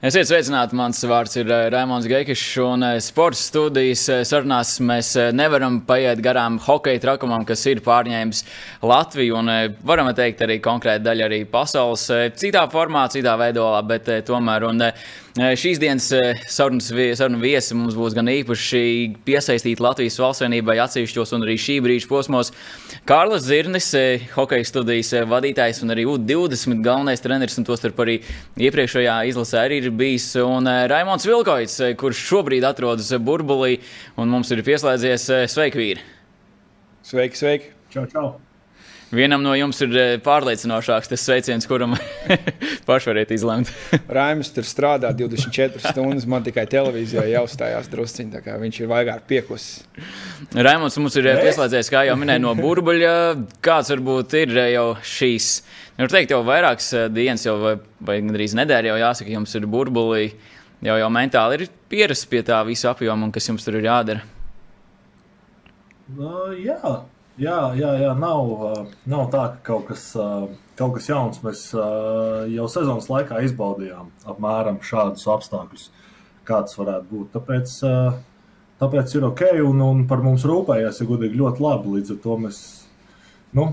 Esiet sveicināti, mans vārds ir eh, Raimons Geikišs, un eh, sports studijas eh, sarunās mēs nevaram paiet garām hokeja trakumam, kas ir pārņēmis Latviju, un varam teikt arī konkrēti daļa arī pasaules citā formā, citā veidolā, bet tomēr. Un, Šīs dienas sarunas, sarunu viesi mums būs gan īpaši piesaistīti Latvijas valstsvienībai atsevišķos un arī šī brīža posmos. Kārlis Zirnis, hokeja studijas vadītājs un arī U20 galvenais treneris, un tostarp arī iepriekšējā izlasē arī ir bijis. Un Raimons Vilkoits, kurš šobrīd atrodas burbulī un mums ir pieslēdzies. Sveiki, vīri! Sveiki, sveiki! Čau, čau! Vienam no jums ir pārliecinošāks tas sveiciens, kuram pašai variet izlemt. Raims tur strādā 24 stundas. Man tikai televīzijā jāuzstājās drusciņā, tā kā viņš ir vaigāk piekusis. Raimons mums ir pieslēdzies, kā jau minēju, no burbuļa. Kāds varbūt ir jau šīs Nu, teikt, jau vairākas eh, dienas, jau vai, vai gandrīz nedēļa, jau jāsaka, jums ir burbulī, jau, jau mentāli ir pierasts pie tā visa apjoma un kas jums tur ir jādara. Uh, jā, jā, jā, jā nav, nav tā, ka kaut kas, kaut kas jauns. Mēs jau sezonas laikā izbaudījām apmēram šādus apstākļus, kāds varētu būt. Tāpēc, tāpēc ir ok, un, un par mums rūpējās, ja godīgi, ļoti labi. Līdz ar to mēs. Nu,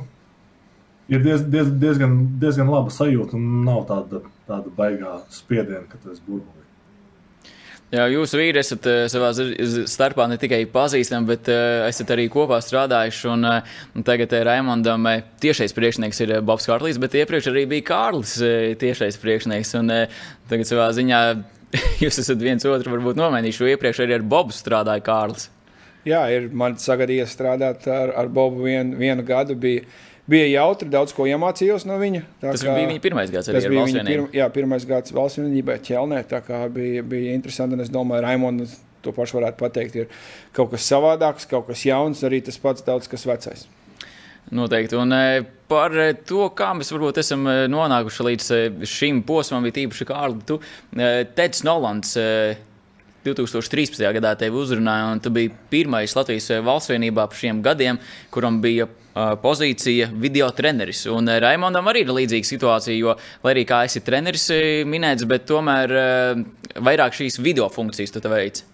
ir diez, diez, diezgan, diezgan laba sajūta un nav tāda, tāda baigā spiediena, ka tas burbulī. Jā, jūs vīri esat uh, savā starpā ne tikai pazīstami, bet uh, esat arī kopā strādājuši. Un, uh, tagad uh, Raimondam tiešais priekšnieks ir Bobs Kārlis, bet iepriekš arī bija Kārlis tiešais priekšnieks. Un, tagad savā ziņā jūs esat viens otru varbūt nomainījuši, jo iepriekš arī ar Bobu strādāja Kārlis. Jā, ir man sagadījies strādāt ar, ar Bobu vien, vienu gadu. Bija, bija jautri, daudz ko iemācījos no viņa. Tas kā, bija viņa pirmais gads, arī bija viņa pirma, jā, pirmais gads valsts vienībā ķelnē. Tā kā bija, bija interesanti, un es domāju, Raimonds to pašu varētu pateikt, ir kaut kas savādāks, kaut kas jauns, arī tas pats daudz kas vecais. Noteikti. Un e, par e, to, kā mēs varbūt esam e, nonākuši līdz šim posmam, bija īpaši Kārli. Tu, Teds Nolans, 2013. gadā tevi uzrunāja, un tu biji pirmais Latvijas valsts vienībā par šiem gadiem, kuram bija pozīcija video treneris. Un Raimondam arī ir līdzīga situācija, jo, lai arī kā esi treneris minēts, bet tomēr vairāk šīs video funkcijas tu veici.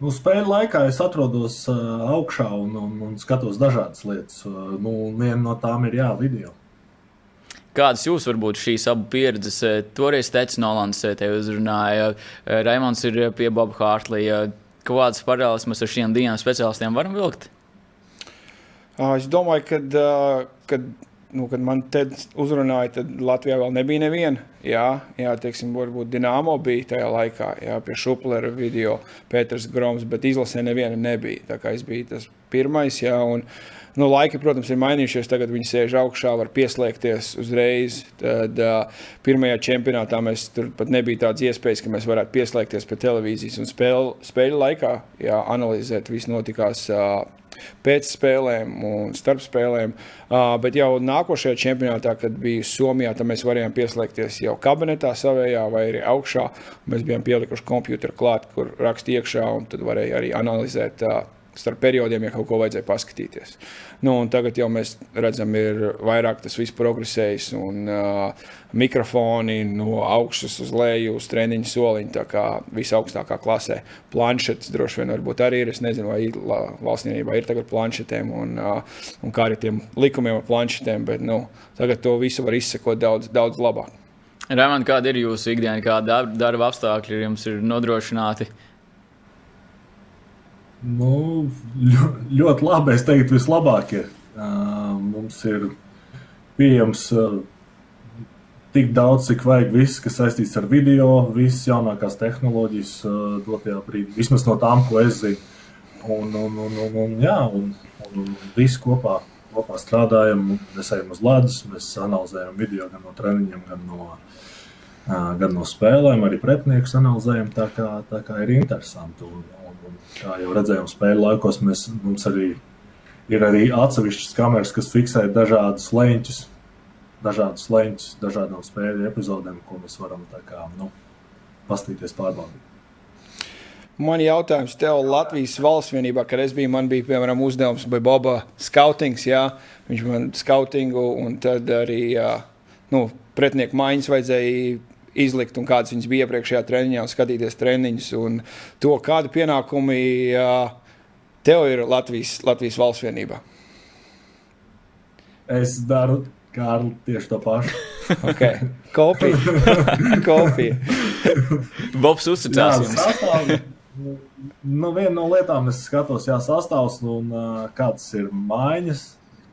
Nu, spēļu laikā es atrodos augšā un, un, un skatos dažādas lietas. Nu, viena no tām ir jā, video. Kādas jūs varbūt šīs abu pieredzes? Toreiz Teicis Nolans te uzrunāja, Raimons ir pie Boba Hārtlija. Kādas paralēlas mēs ar šiem diviem speciālistiem varam vilkt? Es domāju, ka, kad, nu, kad man te uzrunāja, tad Latvijā vēl nebija neviena. Jā, jā teiksim, varbūt Dienāmo bija tajā laikā, jā, pie Šuplera video, Pēters Groms, bet izlasē neviena nebija. Tā kā es biju tas pirmais, jā, un, Nu, laiki, protams, ir mainījušies. Tagad viņi sēž augšā, var pieslēgties uzreiz. Tad uh, pirmajā čempionātā mēs tur pat nebija tādas iespējas, ka mēs varētu pieslēgties pie televīzijas un spēļu, spēļu laikā jā, analizēt, viss notikās. Uh, pēc spēlēm un starp spēlēm. Uh, bet jau nākošajā čempionātā, kad bija Somijā, tad mēs varējām pieslēgties jau kabinetā savējā vai arī augšā. Mēs bijām pielikuši komputeru klāt, kur rakstīt iekšā, un tad varēja arī analizēt. Uh, starp periodiem, ja kaut ko vajadzēja paskatīties. Nu, tagad jau mēs redzam, ir vairāk tas viss progresējis, un uh, mikrofoni no augšas uz leju, uz treniņu soliņa, tā kā visaugstākā klasē. Planšetes droši vien arī ir. Es nezinu, vai valstsniecībā ir tagad planšetēm un, uh, un kā ar tiem likumiem ar planšetēm, bet nu, tagad to visu var izsekot daudz, daudz labāk. Rēmān, kāda ir jūsu ikdiena, kāda darba apstākļi jums ir nodrošināti? Nu, ļoti labi. Es teiktu, vislabākie. Mums ir pieejams tik daudz, cik vajag. Viss, kas saistīts ar video, visas jaunākās tehnoloģijas dotajā brīdī. Vismaz no tām, ko es zinu. Un, un, un, un, un, jā, un, un, un visi kopā, kopā strādājam. Mēs ejam uz ledus, mēs analizējam video gan no treniņiem, gan no, gan no spēlēm. Arī pretiniekus analizējam. Tā kā, tā kā ir interesanti. Un, Kā jau redzējām, spēļu laikos mēs, mums arī ir arī atsevišķas kameras, kas fiksē dažādus leņķus, dažādus leņķus, dažādām spēļu epizodēm, ko mēs varam kā, nu, pastīties, pārbaudīt. Man jautājums tev, Latvijas valsts vienībā, kad es biju, man bija piemēram uzdevums vai Boba skautings, jā, viņš man skautingu un tad arī, jā, nu, pretinieku maiņas vajadzēja izlikt un kādas viņas bija iepriekšējā treniņā, un skatīties treniņus. Un to, kādi pienākumi tev ir Latvijas, Latvijas valsts vienībā? Es daru Kārli tieši to pašu. okay. Kopija. Kopija. Bobs uzticās jums. Nu, viena no lietām, es skatos, jā, sastāvs un uh, kādas ir maiņas,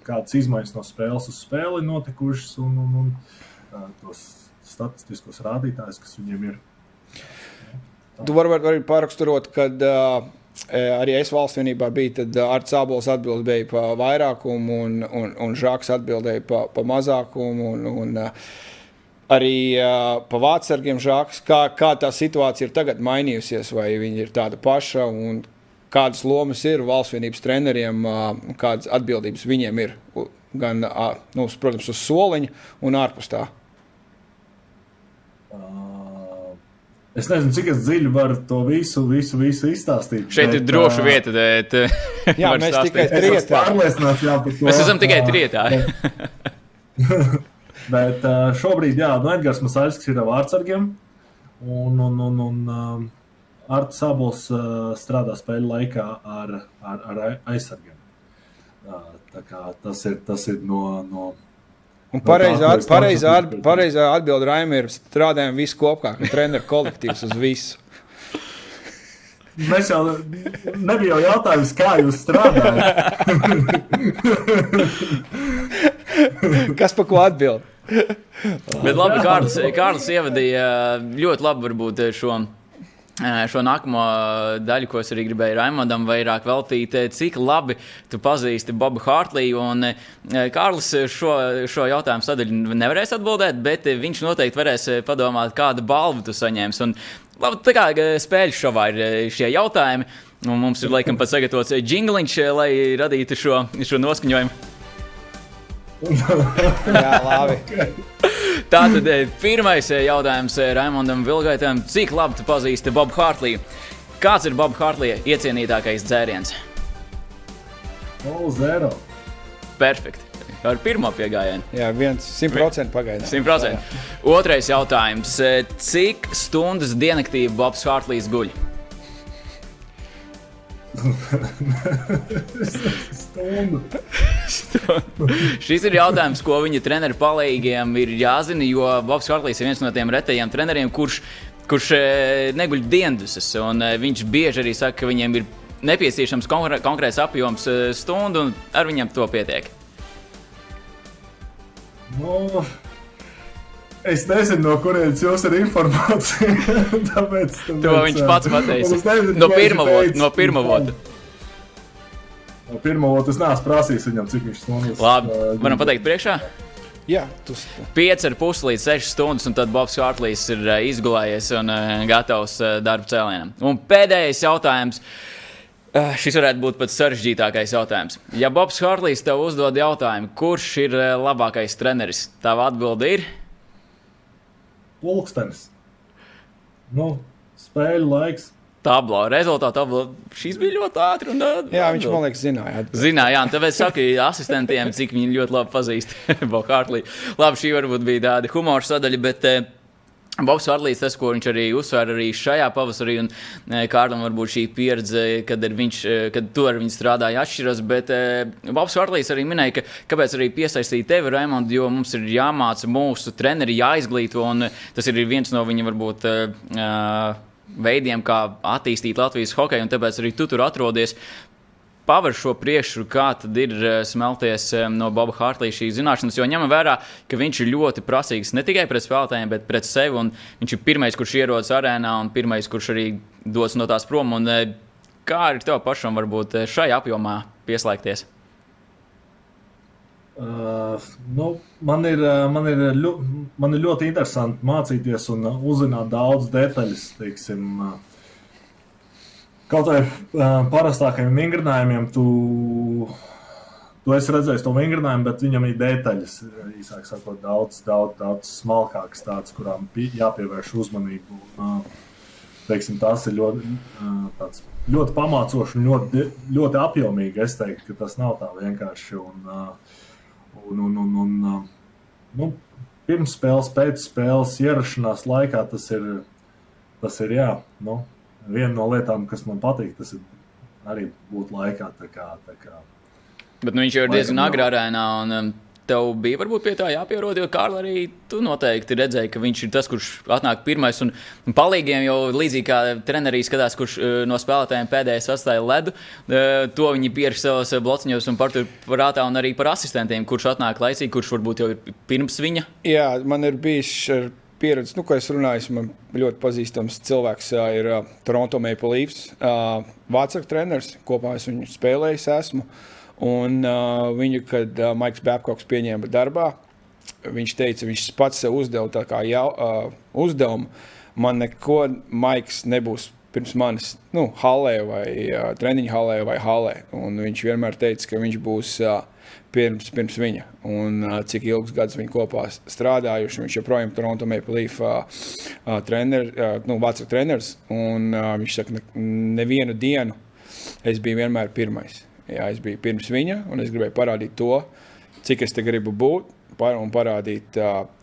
kādas izmaiņas no spēles uz spēli notikušas un, un, un uh, tos statistiskos rādītājus, kas viņiem ir. Tā. Tu vari var, var pāraksturot, ka uh, arī es valsts vienībā biju, tad Arts Abols atbildēja par vairākumu un, un, un Žāks atbildēja par pa mazākumu. Un, un, Arī uh, pa vācargiem žāks, kā, kā tā situācija ir tagad mainījusies, vai viņi ir tāda paša, un kādas lomas ir valsts vienības treneriem, uh, kādas atbildības viņiem ir gan, uh, nu, protams, uz soliņa un ārpus tā. Uh, es nezinu, cik es dziļi varu to visu, visu, visu izstāstīt. Šeit bet, ir droša uh, vieta. Bet, jā, mēs tikai trietā. Mēs esam tikai trietā. Bet uh, šobrīd, jā, no Edgars Masaļskis ir vārdsargiem. Un, un, un, un Arts Sabols uh, strādā spēļu laikā ar, ar, ar aizsargiem. Uh, tas, ir, tas ir no. no Un pareizā, no pareizā, pareizā atbilde Raimē ir strādājam visi kopā, kā treneru kolektīvs uz visu. Mēs jau nebija jau jautājums, kā jūs strādājat. Kas par ko atbild? Bet labi, Kārlis, Kārlis ievadīja ļoti labi varbūt šo. Šo nākamo daļu, ko es arī gribēju Raimondam vairāk veltīt, cik labi tu pazīsti Bobu Hārtliju. Kārlis šo, šo jautājumu sadaļu nevarēs atbildēt, bet viņš noteikti varēs padomāt, kādu balvu tu saņemsi. Un, labi, tā kā spēļu šovā ir šie jautājumi, un mums ir laikam pat sagatavots jingliņš, lai radītu šo, šo noskaņojumu. Jā, labi. Tātad eh, pirmais eh, jautājums eh, Raimondam Vilgaitam. Cik labi tu pazīsti Bobu Hārtliju? Kāds ir Bobu Hārtlija iecienītākais dzēriens? O, zero. Perfekti. Ar pirmo piegājienu. Jā, viens simtprocentīgi pagaidām. Simtprocentīgi. Otrais jautājums. Cik stundas diennaktī Bobs Hārtlijs guļ? Stundu. Šis ir jautājums, ko viņa treneru palīgiem ir jāzina, jo Bobs Hartlīs ir viens no tiem retajiem treneriem, kurš, kurš e, neguļ dienduses. E, viņš bieži arī saka, ka viņiem ir nepieciešams konkrēts apjoms e, stundu, un ar viņiem to pietiek. No. Es nezinu, no kurienes jums ir informācija. tāpēc, tāpēc, to viņš pats pateica. No pirmā vota. No pirmā vota. No pirmā vota es neesmu prasījis viņam, cik viņš stundas. Labi, varam pateikt priekšā? Jā, tas ir. 5,5 līdz 6 stundas, un tad Bobs Hārtlīs ir izgulējies un gatavs darba cēlienam. Un pēdējais jautājums. Šis varētu būt pats sarežģītākais jautājums. Ja Bobs Hārtlīs tev uzdod jautājumu, kurš ir labākais treneris, tava atbilde ir? Pulkstenis. Nu, spēļu laiks. Tablo, rezultātā tablo. Šis bija ļoti ātri. Un, jā, viņš man liekas, zināja. Zināja, jā, tāpēc saka asistentiem, cik viņi ļoti labi pazīst Bokārtlī. Labi, šī varbūt bija tāda humora sadaļa, bet Bobs Vārlīs, tas, ko viņš arī uzsver arī šajā pavasarī, un e, Kārlim varbūt šī pieredze, kad, viņš, e, kad tu ar viņu strādāji, atšķiras. Bet e, Bobs Vārlīs arī minēja, ka kāpēc arī piesaistīt tevi, Raimond, jo mums ir jāmāca mūsu treneri, jāizglīto, un tas ir viens no viņa varbūt. Uh, veidiem, kā attīstīt Latvijas hokeju, un tāpēc arī tu tur atrodies paver šo priekšru, kā tad ir eh, smelties eh, no Boba Hārtlī šīs zināšanas, jo ņemam vērā, ka viņš ir ļoti prasīgs ne tikai pret spēlētājiem, bet pret sevi. Viņš ir pirmais, kurš ierodas arēnā un pirmais, kurš arī dodas no tās prom. Un, eh, kā ir tev pašam varbūt šajā apjomā pieslēgties? Uh, nu, man, ir, man, ir ļo, man ir ļoti interesanti mācīties un uzzināt daudz detaļas. Teiksim, uh, Kaut uh, parastākajiem vingrinājumiem, tu, tu esi redzējis to vingrinājumu, bet viņam ir detaļas, īsāk sakot, daudz, daudz, daudz smalkākas, tādas, kurām jāpievērš uzmanība. Un, teiksim, tas ir ļoti, uh, ļoti pamācoši un ļoti, ļoti apjomīgi. Es teiktu, ka tas nav tā vienkārši. Un, un, un, un, un, nu, pirms spēles, pēc spēles, ierašanās laikā. Tas ir, tas ir jā, nu, viena no lietām, kas man patīk. Tas ir arī būt laikā. Tā kā, tā kā. Bet nu, viņš jau ir diezgan agrā arēnā. Un, um, Tev bija varbūt pie tā jāpierod, jo Kārlis arī tu noteikti redzēji, ka viņš ir tas, kurš atnāk pirmais. Un, un palīgiem jau līdzīgi kā trenerī skatās, kurš uh, no spēlētājiem pēdējais atstāja ledu. Uh, to viņi pierakst savos blociņos un par tur prātā, un arī par asistentiem, kurš atnāk laicīgi, kurš varbūt jau ir pirms viņa. Jā, man ir bijis ar pieredzi, nu, ko es runāju. Man ļoti pazīstams cilvēks ir uh, Toronto Maple Leafs, uh, Vācijas treneris. Kopā es viņu spēlējis esmu. Un uh, viņu, kad uh, Maiks Babkoks pieņēma darbā, viņš teica, viņš pats sev uzdeva tā jau, uh, uzdevumu. Man neko Maiks nebūs pirms manis, nu, halē vai uh, treniņa halē vai halē. Un viņš vienmēr teica, ka viņš būs uh, pirms, pirms viņa. Un uh, cik ilgus gadus viņi kopā strādājuši. Viņš joprojām ir Toronto Maple Leaf uh, uh, trener, uh, nu, Vācijas treneris. Un uh, viņš saka, ne, nevienu dienu es biju vienmēr pirmais. Jā, es biju pirms viņa, un es gribēju parādīt to, cik es te gribu būt. Un parādīt,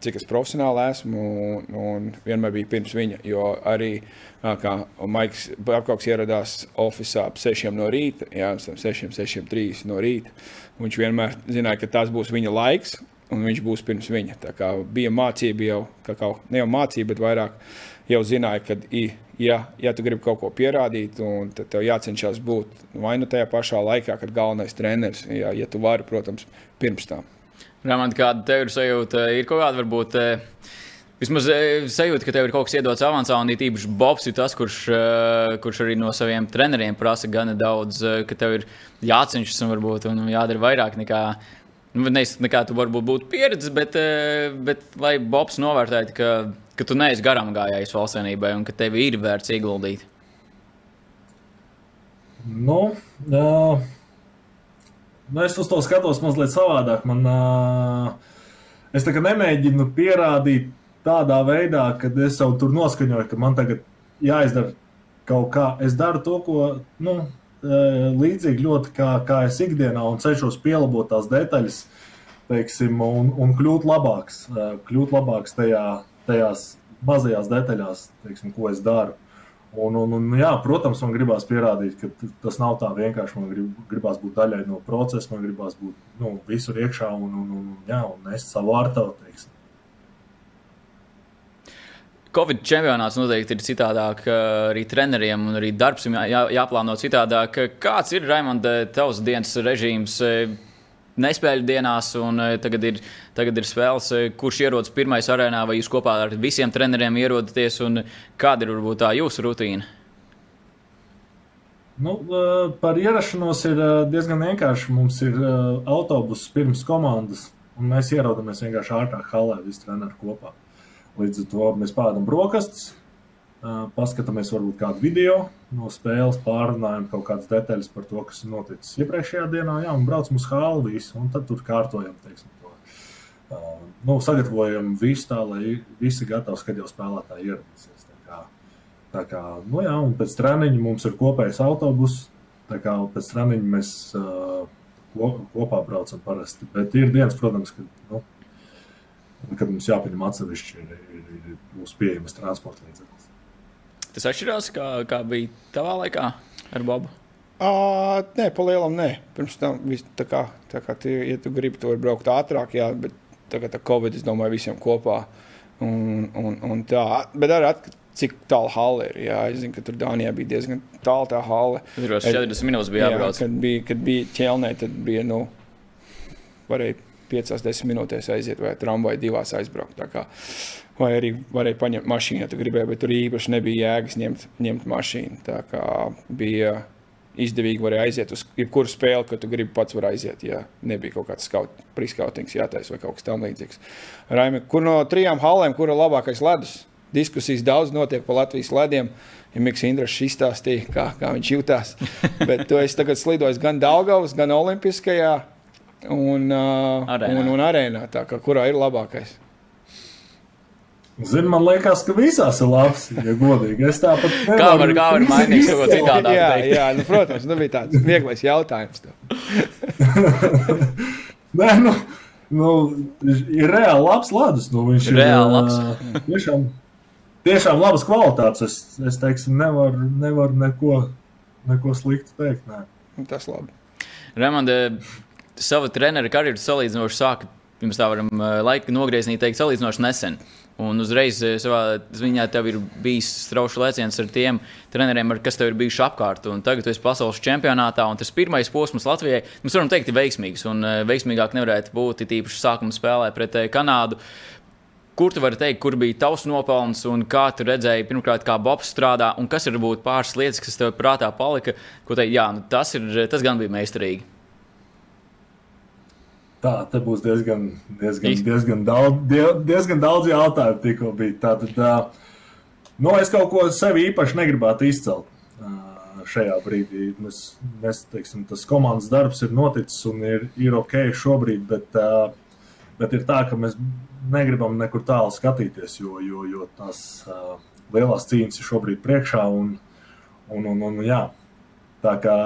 cik es profesionāli esmu. Un, un vienmēr bija pirms viņa. Jo arī kā Maiks Babkoks ieradās oficiālā ap 6 no rīta, jā, 6, 6, no rīta. Viņš vienmēr zināja, ka tas būs viņa laiks, un viņš būs pirms viņa. Tā kā bija mācība jau, kā kaut, ne jau mācība, bet vairāk jau zināja, ka ja, ja tu gribi kaut ko pierādīt, tad tev jācenšas būt vai nu tajā pašā laikā, kad galvenais treneris, ja, ja tu vari, protams, pirms tam. Rāmant, kāda tev ir sajūta? Ir kaut kāda varbūt. Eh, vismaz eh, sajūta, ka tev ir kaut kas iedots avansā, un īpaši Bobs ir tas, kurš, eh, kurš arī no saviem treneriem prasa gana daudz, ka tev ir jācenšas un varbūt un jādara vairāk nekā, nu, nekā tu varbūt būtu pieredzējis, bet, bet lai Bobs novērtētu, ka ka tu neesi garām gājējis valstsvienībai un ka tev ir vērts ieguldīt? Nu, uh, nu es uz to skatos mazliet savādāk. Man, uh, es nemēģinu pierādīt tādā veidā, ka es jau tur noskaņoju, ka man tagad jāizdara kaut kā. Es daru to, ko nu, līdzīgi ļoti kā, kā es ikdienā un cenšos pielabot tās detaļas, teiksim, un, un kļūt labāks, kļūt labāks tajā, tajās mazajās detaļās, teiksim, ko es daru. Un, un, un, jā, protams, man gribās pierādīt, ka tas nav tā vienkārši. Man grib, gribās būt daļai no procesa, man gribās būt nu, visur iekšā un, un, un, jā, un nest savu artavu. Covid čempionāts noteikti ir citādāk arī treneriem, un arī darbs jā, jāplāno citādāk. Kāds ir Raimonda tavs dienas režīms? nespēļu dienās, un eh, tagad ir, tagad ir spēles, eh, kurš ierodas pirmais arēnā, vai jūs kopā ar visiem treneriem ierodaties, un kāda ir varbūt tā jūsu rutīna? Nu, eh, par ierašanos ir diezgan vienkārši. Mums ir autobuss pirms komandas, un mēs ierodamies vienkārši ārā halē, visi treneri kopā. Līdz ar to mēs pādām brokastis, paskatāmies varbūt kādu video no spēles, pārunājam kaut kādas detaļas par to, kas ir noticis iepriekšējā dienā, jā, un braucam uz hālu visu, un tad tur kārtojam, teiksim, to. Nu, sagatavojam visu tā, lai visi gatavi, kad jau spēlētāji ieradīsies. Tā kā, tā kā, nu jā, un pēc treniņa mums ir kopējs autobus, tā kā pēc treniņa mēs kopā braucam parasti. Bet ir dienas, protams, kad, nu, kad mums jāpieņem atsevišķi ir, ir, ir mūsu pieejamas transporta līdzekļi. Tas atšķirās, kā, kā bija tavā laikā ar Bobu. Uh, nē, palielam, nē. Pirms tam, vis, tā kā, tā kā tu, ja tu gribi, tu vari braukt ātrāk, jā, bet tagad ar Covid, es domāju, visiem kopā. Un, un, un tā, bet arī atkarīgs cik tālu hale ir. Jā, es zinu, ka tur Dānijā bija diezgan tālu tā hale. Tur jau 40 minūtes bija jābrauc. Jā, kad bija, kad bija ķelnē, tad bija, nu, varēja 5-10 minūtēs aiziet vai tramvaju divās aizbraukt. Vai arī varēja paņemt mašīnu, ja tu gribēji, bet tur īpaši nebija jēgas ņemt, ņemt mašīnu. Tā kā bija izdevīgi varēja aiziet uz jebkuru spēli, ka tu gribi pats var aiziet, ja nebija kaut kāds priskautings jātaisa vai kaut kas tam līdzīgs. Raimi, kur no trijām halēm, kur ir labākais ledus? Diskusijas daudz notiek par Latvijas lediem. Ja Mikls Indrišs izstāstīja, kā, kā viņš jutās. Bet tu esi tagad slidojis gan Daugavas, gan Olimpiskajā un, uh, arēnā. un, un arēnā. Tā, kā, kurā ir labākais? Zinu, man liekas, ka visās ir labs, ja godīgi. Es tāpat kā var, kā var mainīt kaut ko citādi. Jā, jā nu, protams, nu bija tāds vieglais jautājums. Nē, nu, nu, ir reāli labs ledus. Nu, viņš ir reāli labs. tiešām, tiešām labas kvalitātes. Es, es teiksim, nevaru nevar neko, neko sliktu teikt. Nē. Tas labi. Ramonde, savu treneru karjeru salīdzinoši sāka, pirms tā varam laika nogriezni teikt, salīdzinoši nesen. Un uzreiz eh, savā ziņā tev ir bijis strauši lēciens ar tiem treneriem, ar kas tev ir bijuši apkārt. Un tagad tu esi pasaules čempionātā, un tas pirmais posms Latvijai, mēs varam teikt, ir veiksmīgs. Un eh, veiksmīgāk nevarētu būt, tīpaši sākuma spēlē pret eh, Kanādu. Kur tu vari teikt, kur bija tavs nopelns, un kā tu redzēji, pirmkārt, kā Bobs strādā, un kas ir varbūt pāris lietas, kas tev prātā palika, ko teikt, jā, nu, tas, ir, tas gan bija meistarīgi. Tā te būs diezgan, diezgan, diezgan, daudz, diezgan daudz jautājumu. Tikko bija. Tātad, nu, es kaut ko sevi īpaši negribētu izcelt šajā brīdī. Mēs, mēs teiksim, tas komandas darbs ir noticis un ir, ir ok šobrīd, bet, bet ir tā, ka mēs negribam nekur tālu skatīties, jo, jo, jo tās lielās cīņas ir šobrīd priekšā. Un, un, un, un, jā, tā kā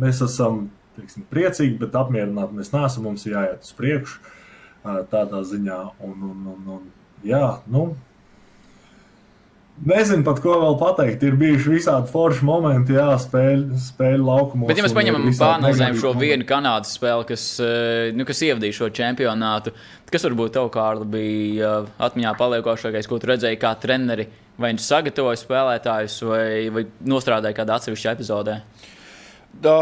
mēs esam teiksim, priecīgi, bet apmierināti mēs neesam. Mums ir jāiet uz priekšu tādā ziņā. Un, un, un, un, jā, nu, Nezinu pat, ko vēl pateikt. Ir bijuši visādi forši momenti, jā, spēļu, spēļu laukumos. Bet, ja mēs paņemam pārnozēm šo vienu Kanādas spēli, kas, nu, kas ievadīja šo čempionātu, kas varbūt tev, Kārli, bija atmiņā paliekošākais, ko tu redzēji kā treneri? Vai viņš sagatavoja spēlētājus, vai, vai nostrādāja kādā atsevišķā epizodē? Da,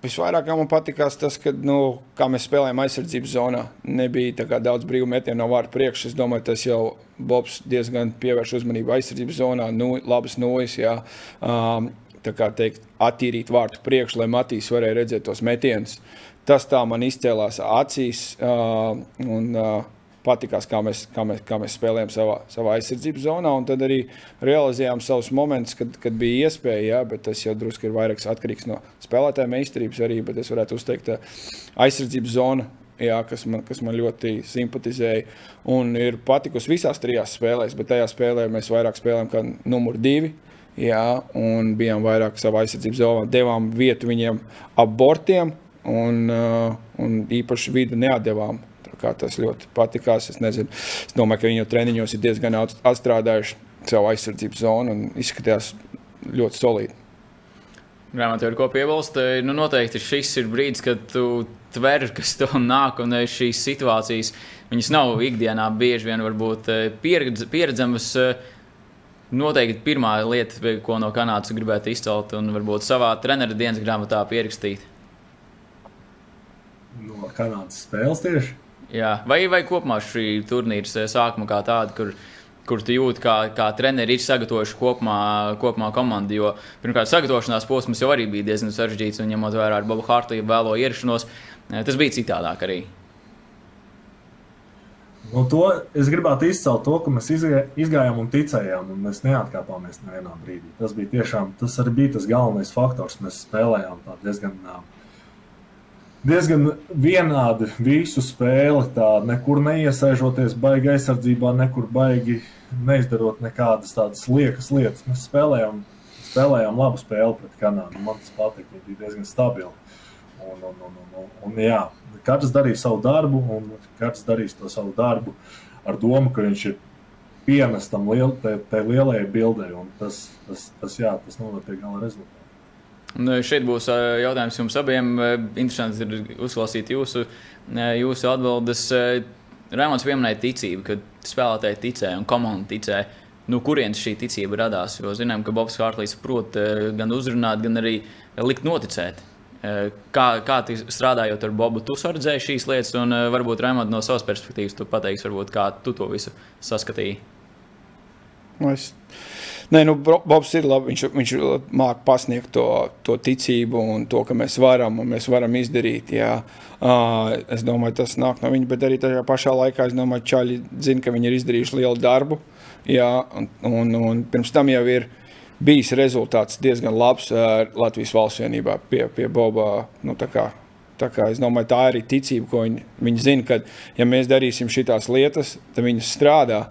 Visvairāk man patīkās tas, ka, nu, mēs spēlējām aizsardzības zonā, nebija daudz brīvu metienu no vārta priekšā. Es domāju, tas jau Bobs diezgan pievērš uzmanību aizsardzības zonā, nu, labas nojas. Jā. Um, tā kā teikt, attīrīt vārtu priekšu, lai Matīs varēja redzēt tos metienus. Tas tā man izcēlās acīs. Uh, un, uh, patīkās, kā mēs, kā mēs, kā mēs spēlējām savā, savā aizsardzības zonā. Tad arī realizējām savus momentus, kad, kad bija iespēja, jā, bet tas jau drusku ir vairāk atkarīgs no spēlētāja meistarības arī. Bet es varētu uzteikt, aizsardzības zona. Jā, kas, man, kas man ļoti simpatizēja. Un ir patikusi visās trijās spēlēs, bet tajā spēlē mēs vairāk spēlējām kā numur divi. Jā, un bijām vairāk savā aizsardzības zonā, devām vietu viņiem ap bortiem, un, un īpaši vidu neatdevām kā tas ļoti patikās. Es, nezinu, es domāju, ka viņi jau treniņos ir diezgan atstrādājuši savu aizsardzības zonu un izskatījās ļoti solīti. Grāmatā ir ko piebilst. Nu, noteikti šis ir brīdis, kad tu tver, kas tev nāk, un šīs situācijas viņas nav ikdienā bieži vien varbūt eh, pieredz, pieredzamas. Eh, noteikti pirmā lieta, ko no Kanādas gribētu izcelt un varbūt savā treneru dienas grāmatā pierakstīt. No Kanādas spēles tieši? Jā. Vai, vai kopumā šī turnīra sākuma kā tāda, kur, kur tu jūti, kā, kā treneri ir sagatavojuši kopumā, kopumā komandu. Jo pirmkārt, sagatavošanās posms jau arī bija diezgan sarežģīts, un ņemot vērā ar Bobu Hārtlību vēlo ierašanos, eh, tas bija citādāk arī. Nu, to es gribētu izcelt to, ka mēs izgājām un ticējām, un mēs neatkāpāmies nevienā brīdī. Tas bija tiešām tas arī bija tas galvenais faktors. Mēs spēlējām diezgan uh, diezgan vienādi visu spēli. Tā, nekur neiesaižoties, baigi aizsardzībā, nekur baigi neizdarot nekādas tādas liekas lietas. Mēs spēlējām, spēlējām labu spēli pret Kanādu. Man tas patika, viņi bija diezgan stabili. Un, un, un, un, un, un, jā, katrs darīja savu darbu, un katrs darīs to savu darbu ar domu, ka viņš ir pienestam liel, tai, lielajai bildei. Tas, tas, tas, jā, tas noved pie gala rezultātu. Nu, šeit būs jautājums jums abiem. Interesanti ir uzklausīt jūsu, jūsu atbildes. Rēmons pieminēja ticību, ka spēlētāji ticēja un komanda ticēja. No nu, kurienes šī ticība radās? Jo zinām, ka Bobs Hārtlīs prot gan uzrunāt, gan arī likt noticēt. Kā, kā strādājot ar Bobu, tu redzēji šīs lietas, un varbūt Rēmons no savas perspektīvas tu pateiksi, varbūt, kā tu to visu saskatīji. Nu, es Nē, nu, Bobs ir labi. Viņš, viņš māca pasniegt to, to ticību un to, ka mēs varam un mēs varam izdarīt. Jā. Uh, es domāju, tas nāk no viņa, bet arī tajā pašā laikā es domāju, ka Čāļi zina, ka viņi ir izdarījuši lielu darbu. Jā, un, un, un pirms tam jau ir bijis rezultāts diezgan labs Latvijas valsts vienībā pie, pie Boba. Nu, tā kā, es domāju, tā ir arī ticība, ko viņi, viņi zina, ka ja mēs darīsim šīs lietas, tad viņi strādā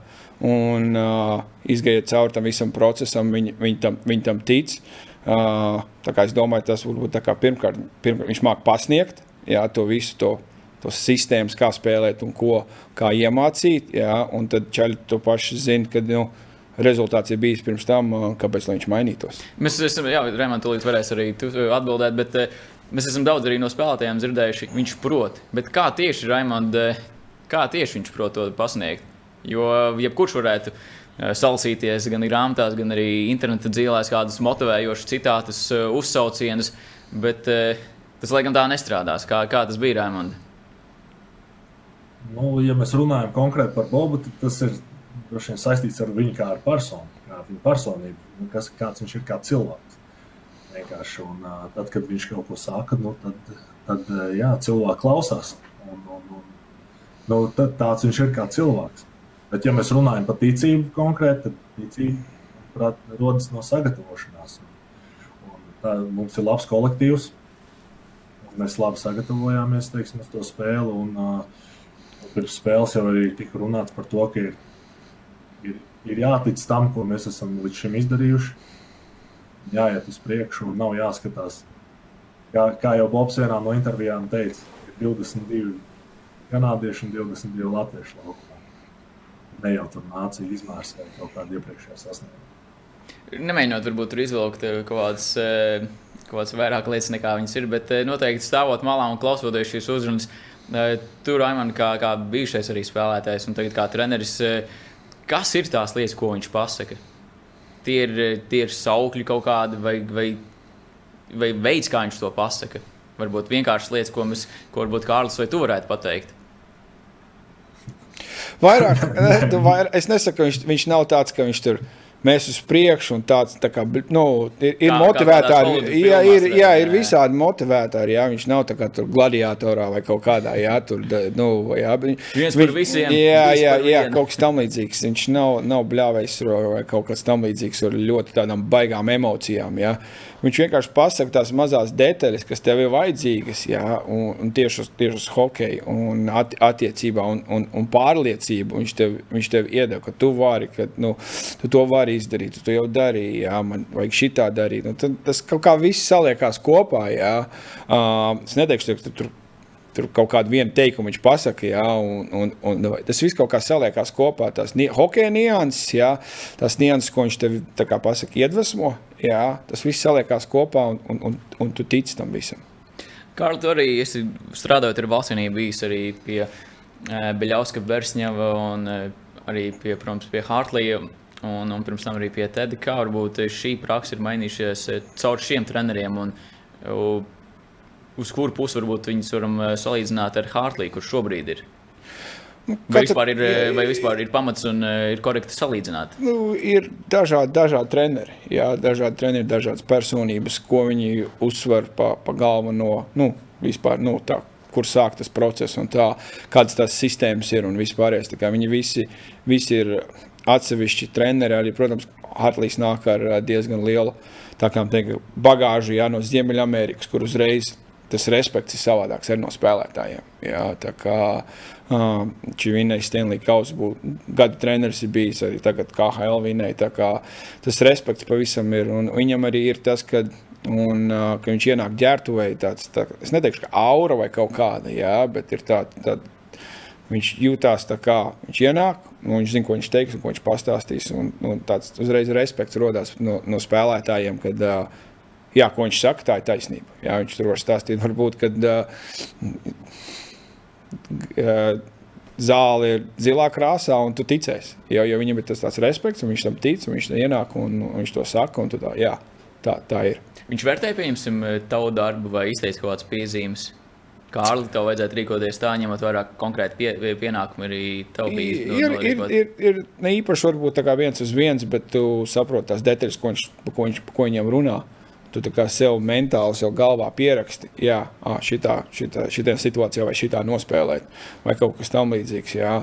un uh, izgaiet cauri tam visam procesam, viņi, viņi, tam, viņi tam tic. Uh, es domāju, tas varbūt pirmkārt, pirmkārt viņš māca pasniegt jā, to visu to tos sistēmas, kā spēlēt un ko kā iemācīt. Jā, un tad ķēļi to pašu zina, ka nu, rezultāts ir bijis pirms tam, kāpēc viņš mainītos. Mēs esam, jā, Rēmans, tūlīt varēs arī atbildēt, bet mēs esam daudz arī no spēlētājiem dzirdējuši, viņš prot. Bet kā tieši Raimonds, kā tieši viņš prot to pasniegt? Jo jebkurš varētu salasīties gan grāmatās, gan arī interneta dzīvēs kādus motivējošus citātus, uzsaucienus, bet tas laikam tā nestrādās. Kā, kā tas bija Raimonds? Nu, ja mēs runājam konkrēti par Bobu, tad tas ir vien saistīts ar viņu kā ar personu, kā ar viņu personību, nu, kas, kāds viņš ir kā cilvēks. Vienkārši, un, tad, kad viņš kaut ko saka, nu, tad, tad jā, cilvēki klausās. Un, un, un, nu, tad, tāds viņš ir kā cilvēks. Bet, ja mēs runājam par ticību konkrēti, tad ticība prāt, rodas no sagatavošanās. Un, un tā, mums ir labs kolektīvs, mēs labi sagatavojāmies teiksim, uz to spēli. Un, uh, pirms spēles jau arī tika runāts par to, ka ir, ir, ir jātic tam, ko mēs esam līdz šim izdarījuši. Jāiet uz priekšu un nav jāskatās. Kā, kā jau Bobs vienā no intervijām teica, ir 22 kanādieši un 22 latviešu laukumā. Ne jau tur nācija izmērs vai kaut kāda iepriekšējā sasnieguma. Nemēģinot varbūt tur izvilkt eh, kaut kādas, eh, kaut kādas vairāk lietas nekā viņas ir, bet eh, noteikti stāvot malā un klausoties šīs uzrunas, Tur Raimans, kā, kā bijušais arī spēlētājs un tagad kā treneris, kas ir tās lietas, ko viņš pasaka? Tie ir, tie ir saukļi kaut kādi vai, vai, vai veids, kā viņš to pasaka. Varbūt vienkāršas lietas, ko, mēs, ko varbūt Kārlis vai tu varētu pateikt. Vairāk, vairāk, es nesaku, viņš, viņš nav tāds, ka viņš tur mēs uz priekšu, un tāds tā kā, nu, ir, ir motivētāji. Jā, ir, jā, ir visādi motivētāji. Jā, viņš nav tā kā tur gladiatorā vai kaut kādā, jā, tur, nu, jā, viņš, par visiem. Jā, jā, jā, kaut kas tam līdzīgs. Viņš nav, nav bļāvējs vai kaut kas tam līdzīgs ar ļoti tādām baigām emocijām, jā. Viņš vienkārši pasaka tās mazās detaļas, kas tev ir vajadzīgas, jā, un, un tieši, uz, tieši uz hokeju, un at, attiecībā un, un, un pārliecību. Viņš tev, viņš tev iedod, ka tu vari, ka nu, tu to vari izdarīt, tu to jau darīji, jā, man vajag šitā darīt. Nu, tad, tas kaut kā viss saliekās kopā, jā. Uh, es neteikšu, ka tur tur kaut kādu vienu teikumu viņš pasakā, ja, un, un, un tas viss kaut kā saliekās kopā. Tās hokeja nianses, ja, tās nianses, ko viņš tev pasaka, iedvesmo, ja, tas viss saliekās kopā, un, un, un, un tu tici tam visam. Kārl, tu arī esi strādājot ar valstsvienību, bijis arī pie uh, Beļauska Bersņeva un uh, arī pie, protams, pie Hartlija. Un, un pirms tam arī pie Teda, kā varbūt šī praksa ir mainījušies caur šiem treneriem. Un, uh, uz kuru pusi varbūt viņus varam eh, salīdzināt ar Hartliju, kurš šobrīd ir? Nu, vai vispār, ir, eh, vai vispār ir pamats un eh, ir korekti salīdzināt? Nu, ir dažādi, dažādi treneri, jā, dažādi treneri, dažādas personības, ko viņi uzsver pa, pa galveno, nu, vispār, nu, tā, kur sāk tas process un tā, kādas tās sistēmas ir un vispārējais. Viņi visi, visi ir atsevišķi treneri, arī, protams, Hartlīs nāk ar diezgan lielu teikt, bagāžu jā, no Ziemeļamerikas, kur uzreiz tas respekts ir savādāks arī no spēlētājiem. Jā, tā kā uh, Čivinēja Stanley Kausa būtu gada treneris, ir bijis arī tagad KHL vinēja. Tas respekts pavisam ir. Un viņam arī ir tas, ka, un, uh, ka viņš ienāk ģērbtuvē, tāds, tā, es neteikšu, ka aura vai kaut kāda, jā, bet ir tāda. Tā, Viņš jūtās tā, kā viņš ienāk, nu, viņš zina, ko viņš teiks un ko viņš pastāstīs. Un, un tāds uzreiz respekts rodas no, no spēlētājiem, kad uh, jā, ko viņš saka, tā ir taisnība. Jā, viņš tur var stāstīt, varbūt, kad uh, uh, zāle ir zilā krāsā, un tu ticēsi. Jo, jo viņam ir tas tāds respekts, un viņš tam tic, un viņš ienāk, un, un viņš to saka, un tā, jā, tā, tā ir. Viņš vērtēja, pieņemsim, tavu darbu vai izteica kaut kādas piezīmes. Kārli, tev vajadzētu rīkoties tā, ņemot vērā konkrēti pie, pienākumu arī tev bija. Ir, ir, ir, ir ne īpaši varbūt viens uz viens, bet tu saproti tās detaļas, ko viņš, ko viņš, ko viņam runā. Uh, Tu sev mentāli, sev galvā pieraksti, jā, šitā, šitā, šitā situācijā vai šitā nospēlēt, vai kaut kas tamlīdzīgs. Jā.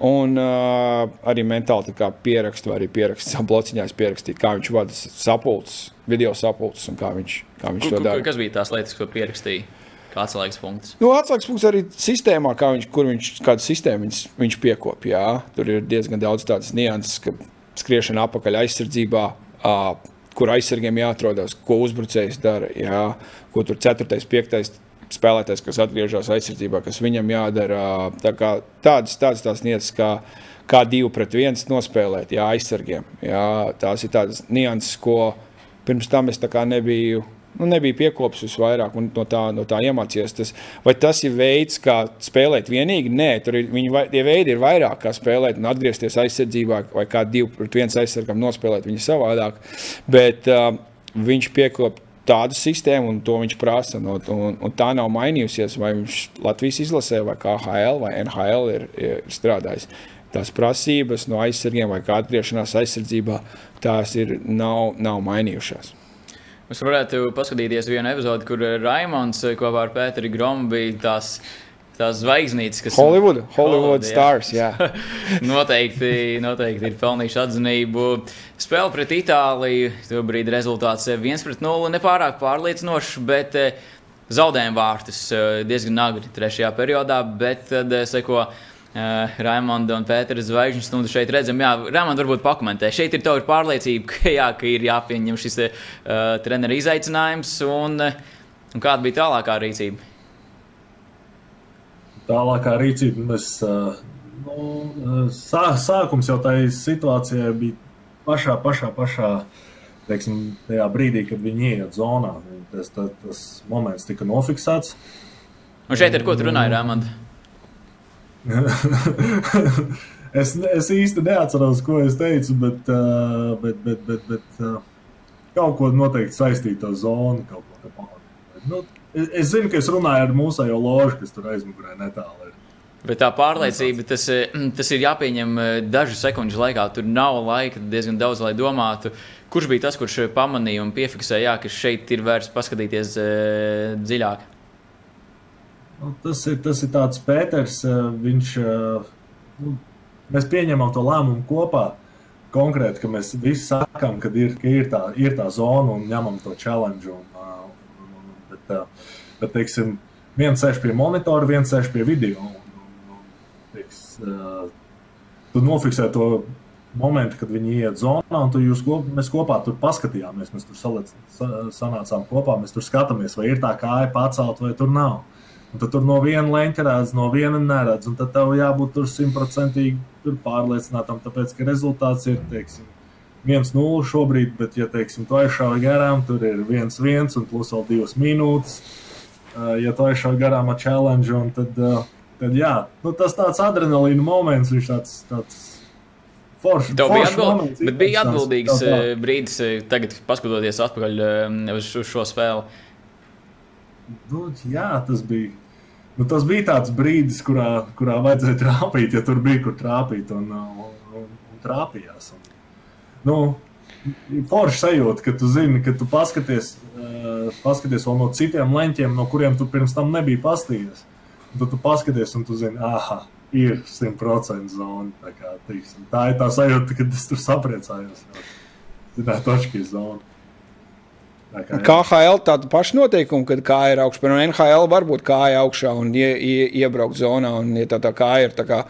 Un uh, arī mentāli pierakstīt, vai arī pierakstīt savu blociņā, pierakstīt, kā viņš vada sapulces, video sapulces un kā viņš, kā viņš to dara. Kas bija tās lietas, ko pierakstīja? Kā atslēgas punkts? Nu, atslēgas punkts arī sistēmā, kā viņš, kur viņš, kādu sistēmu viņš, viņš piekopja. Tur ir diezgan daudz tādas nianses, ka skriešana apakaļ aizsardzībā. Uh, kur aizsargiem jāatrodas, ko uzbrucējs dara, jā, ko tur 4, 5 spēlētājs, kas atgriežas aizsardzībā, kas viņam jādara. Tā kā, tādas, tādas tās lietas, kā, kā divi pret viens nospēlēt, jā, aizsargiem. Jā, tās ir tādas nianses, ko pirms tam es nebiju nu, nebija piekopis vairāk un no tā, no tā iemācījies. Tas, vai tas ir veids, kā spēlēt vienīgi? Nē, tur ir viņi, tie veidi ir vairāk, kā spēlēt un atgriezties aizsardzībā, vai kā divi pret viens aizsargam nospēlēt viņu savādāk. Bet uh, viņš piekopja tādu sistēmu, un to viņš prasa. Un, un, un tā nav mainījusies, vai viņš Latvijas izlasē, vai KHL vai NHL ir, ir strādājis. Tās prasības no aizsargiem vai kā atgriešanās aizsardzībā, tās ir, nav, nav mainījušās. Mēs varētu paskatīties vienu epizodi, kur Raimons kopā ar Pēteru Gromu bija tās tās zvaigznītes, kas Hollywood, Hollywood stars. Jā. noteikti, noteikti ir pelnījuši atzinību. Spēle pret Itāliju, tobrīd rezultāts 1-0, nepārāk pārliecinošs, bet eh, zaudējuma vārtus eh, diezgan agri trešajā periodā, bet tad eh, seko. Uh, Raimonda un Pētera zvaigžņu stundu šeit redzam. Jā, Raimonda varbūt pakomentē. Šeit ir tāda pārliecība, ka, jā, ka ir jāpieņem šis uh, treneru izaicinājums. Un, uh, un kāda bija tālākā rīcība? tālākā rīcība. Mēs, nu, sā, sākums jau tajā situācijā bija pašā, pašā, pašā teiksim, tajā brīdī, kad viņi ienāk zonā. Tas, tas, tas moments tika nofiksēts. Un šeit ir ko tu runāji, Rāmand? es, es īsti neatceros, ko es teicu, bet, bet, bet, bet, bet kaut ko noteikti saistītu ar zonu. Nu, Es zinu, ka es runāju ar mūsu ložu, kas tur aizmugurē netālu. Ir. Bet tā pārliecība, tas, eh, tas ir jāpieņem eh, dažu sekundžu laikā. Tur nav laika diezgan daudz, lai domātu, kurš bija tas, kurš pamanīja un piefiksēja, jā, ka šeit ir vērts paskatīties dziļāk. Nu, tas, ir, tas ir tāds Pēters. Viņš, nu, mēs pieņemam to lēmumu kopā. Konkrēti, ka mēs visi sakām, ka ir, ka ir, tā, ir tā zona un ņemam to challenge. Un, Bet, bet teiksim, viens sēž pie monitora, viens sēž pie video. Un, un, teiks, tu nofiksē to momentu, kad viņi iet zonā, un jūs mēs kopā tur paskatījāmies. Mēs tur sanācām kopā, mēs tur skatāmies, vai ir tā kāja pacelt, vai tur nav. Un tad tur no viena redz, no viena neredz. Un tad tev jābūt tur simtprocentīgi pārliecinātam, tāpēc ka rezultāts ir teiksim, 1-0 šobrīd, bet, ja teiksim, tu aizšāvi garām, tur ir 1-1 un plus vēl 2 minūtes. Uh, ja tu aizšāvi garām ar challenge, tad, uh, tad jā, nu, tas tāds adrenalīna moments, viņš tāds. tāds Forši, Tev bija atbild, bet bija atbildīgs tā, tā. brīdis, tagad paskatoties atpakaļ uz šo spēli. Nu, jā, tas bija. Nu, tas bija tāds brīdis, kurā, kurā vajadzēja trāpīt, ja tur bija kur trāpīt, un, un, un, un trāpījās. Un, nu, forši sajūta, ka tu zini, ka tu paskaties, uh, paskaties vēl no citiem leņķiem, no kuriem tu pirms tam nebija pastījies. Tad tu paskaties, un tu zini, ah, ir 100% zona. Tā, kā, tiksim. tā ir tā sajūta, kad es tur sapriecājos. Točki ir zona. Kā, KHL tāda paša noteikuma, kad kāja ir augšā. Piemēram, NHL var būt kāja augšā un ie, ie, iebraukt zonā. Un, ja tā, tā kāja ir tā kā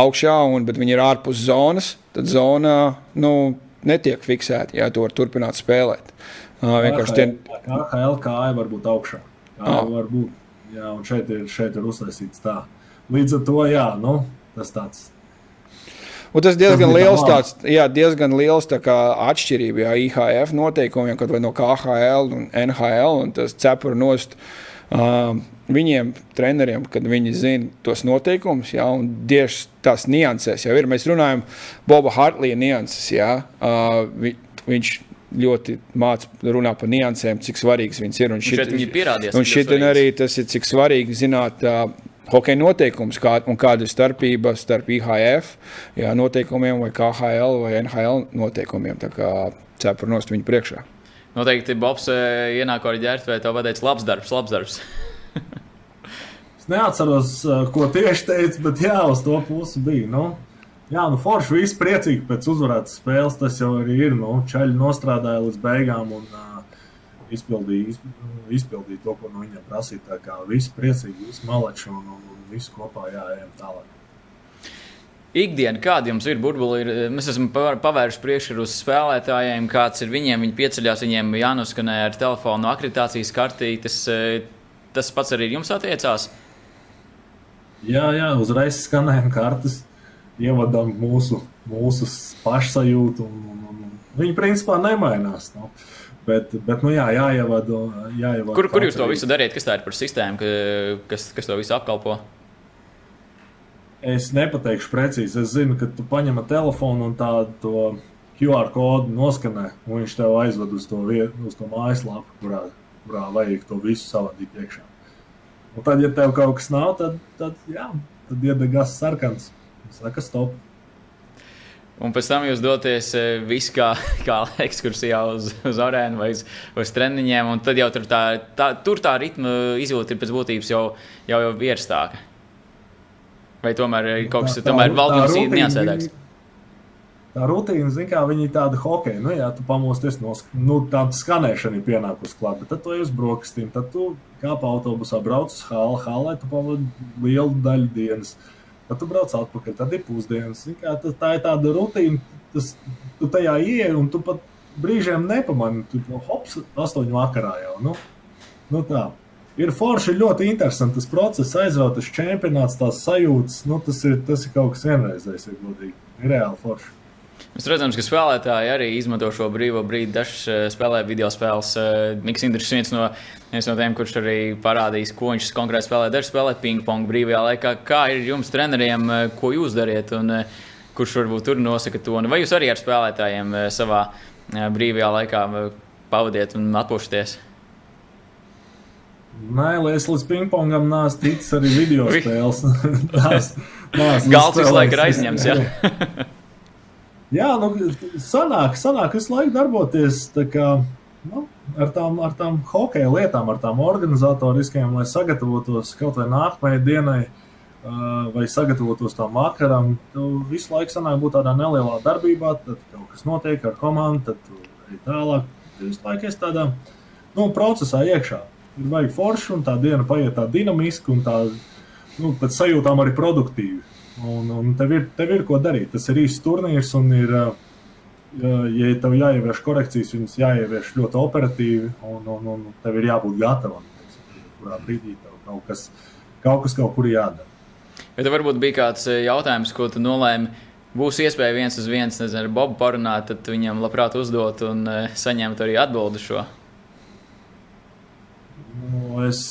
augšā, un, bet viņi ir ārpus zonas, tad zona nu, netiek fiksēti. Jā, to var turpināt spēlēt. Vienkārši tie... KHL kāja var būt augšā. Oh. var būt. Jā, un šeit ir, šeit ir uztaisīts tā. Līdz ar to, jā, nu, tas tāds. Un tas diezgan tas liels, tāds, jā, diezgan liels atšķirība jā, IHF noteikumiem, kad vai no KHL un NHL un tas cepura nost. Um, viņiem, treneriem, kad viņi zina tos noteikumus, ja, un tieši tās nianses jau ir. Mēs runājam par Boba Hartlija nianses. Ja, uh, vi, viņš ļoti mācīja runāt par niansēm, cik svarīgas viņas ir. Un šeit viņi pierādījās. Un šeit arī tas ir cik svarīgi zināt. Uh, Hokeja noteikums kā, un kāda ir starpība starp IHF jā, noteikumiem, vai KHL vai NHL noteikumiem. Tā kā cepura nost viņu priekšā. Noteikti Bobs ienāk ar ģērbtu, vai tev pateiks, labs darbs, labs darbs. es neatceros, ko tieši teicu, bet jā, uz to pusi bija. Nu, jā, nu forši visi priecīgi pēc uzvarētas spēles. Tas jau arī ir. Nu, Čaļi nostrādāja līdz beigām un uh, izpildīja, izpildīja to, ko no viņiem prasīja. Tā kā visi priecīgi, visi maleči un, un, un visi kopā jāejam tālāk. Ikdiena, kāda jums ir burbuli, ir, mēs esam pavērši priekšā uz spēlētājiem, kāds ir viņiem. Viņi pieceļās, viņiem jānoskanē ar telefonu akreditācijas kartītes tas pats arī jums attiecās? Jā, jā, uzreiz skanējam kartes, ievadām mūsu, mūsu pašsajūtu. Un, un, un, viņi principā nemainās. Nu. Bet, bet nu, jā, jāievada. jāievada kur, kur jūs to visu darāt? Kas tā ir par sistēmu, kas, kas to visu apkalpo? Es nepateikšu precīzi. Es zinu, ka tu paņem telefonu un tādu QR kodu noskanē, un viņš tev aizved uz to, vietu, uz to mājaslapu, kurā, kurā vajag to visu savādīt iekšā. Un tad, ja tev kaut kas nav, tad, tad, jā, tad iedegās sarkans. Saka, stop. Un pēc tam jūs doties eh, visi kā, kā ekskursijā uz, uz arēnu vai uz, uz treniņiem, un tad jau tur tā, tā, tur tā ritma izjūta ir pēc būtības jau, jau, jau vierstāka. Vai tomēr ir kaut kas tāds, tomēr valdības ir neatsēdāks? Tā rutīna, zin kā, viņi ir tāda hokeja, nu, jā, tu pamosties no, nu, tāda skanēšana ir pienākusi klāt, bet tad tu uz brokastīm, tad tu kāpa autobusā, brauc uz hālu, hālē, tu pavadi lielu daļu dienas, tad tu brauc atpakaļ, tad ir pusdienas, kā, tā, tā ir tāda rutīna, tas, tu tajā ieej un tu pat brīžiem nepamani, tu hops, astoņu vakarā jau, nu, nu tā. Ir forši, ļoti interesants tas process, aizraut uz čempionāts, tās sajūtas, nu, tas ir, tas ir kaut kas vienreizējs, ir godīgi, ir reāli forši. Mēs redzam, ka spēlētāji arī izmanto šo brīvo brīdi. Dažs eh, spēlē video spēles. Niks Indrišs viens no, viens no tiem, kurš arī parādīs, ko viņš konkrēti spēlē. Dažs spēlē ping-pong brīvajā laikā. Kā ir jums, treneriem, eh, ko jūs dariet un eh, kurš varbūt tur nosaka to? Vai jūs arī ar spēlētājiem savā brīvajā laikā pavadiet un atpūšaties? Nē, es līdz pingpongam nāc ticis arī video spēles. Tās, Galds visu laiku ir aizņemts. Jā, nu, sanāk, sanāk visu laiku darboties kā, nu, ar, tām, ar tām hokeja lietām, ar tām organizatoriskajām, lai sagatavotos kaut vai nākamajai dienai. Vai sagatavotos tam vakaram, tu visu laiku sanāk būt tādā nelielā darbībā, tad kaut kas notiek ar komandu, tad ej tālāk. Tu visu laiku esi tādā nu, procesā iekšā. Ir vajag forši, un tā diena paiet tā dinamiski, un tā nu, pēc sajūtām arī produktīvi. Un, un tev, ir, tev ir ko darīt. Tas ir īsts turnīrs, un ir, ja tev jāievieš korekcijas, viņas jāievieš ļoti operatīvi, un, un, un tev ir jābūt gatavam. Kurā brīdī tev kaut kas, kaut kas kaut kur jādara. Vai tev varbūt bija kāds jautājums, ko tu nolēmi? Būs iespēja viens uz viens nezinu, ar Bobu parunāt, tad viņam labprāt uzdot un saņemt arī atbildi šo. Nu, es,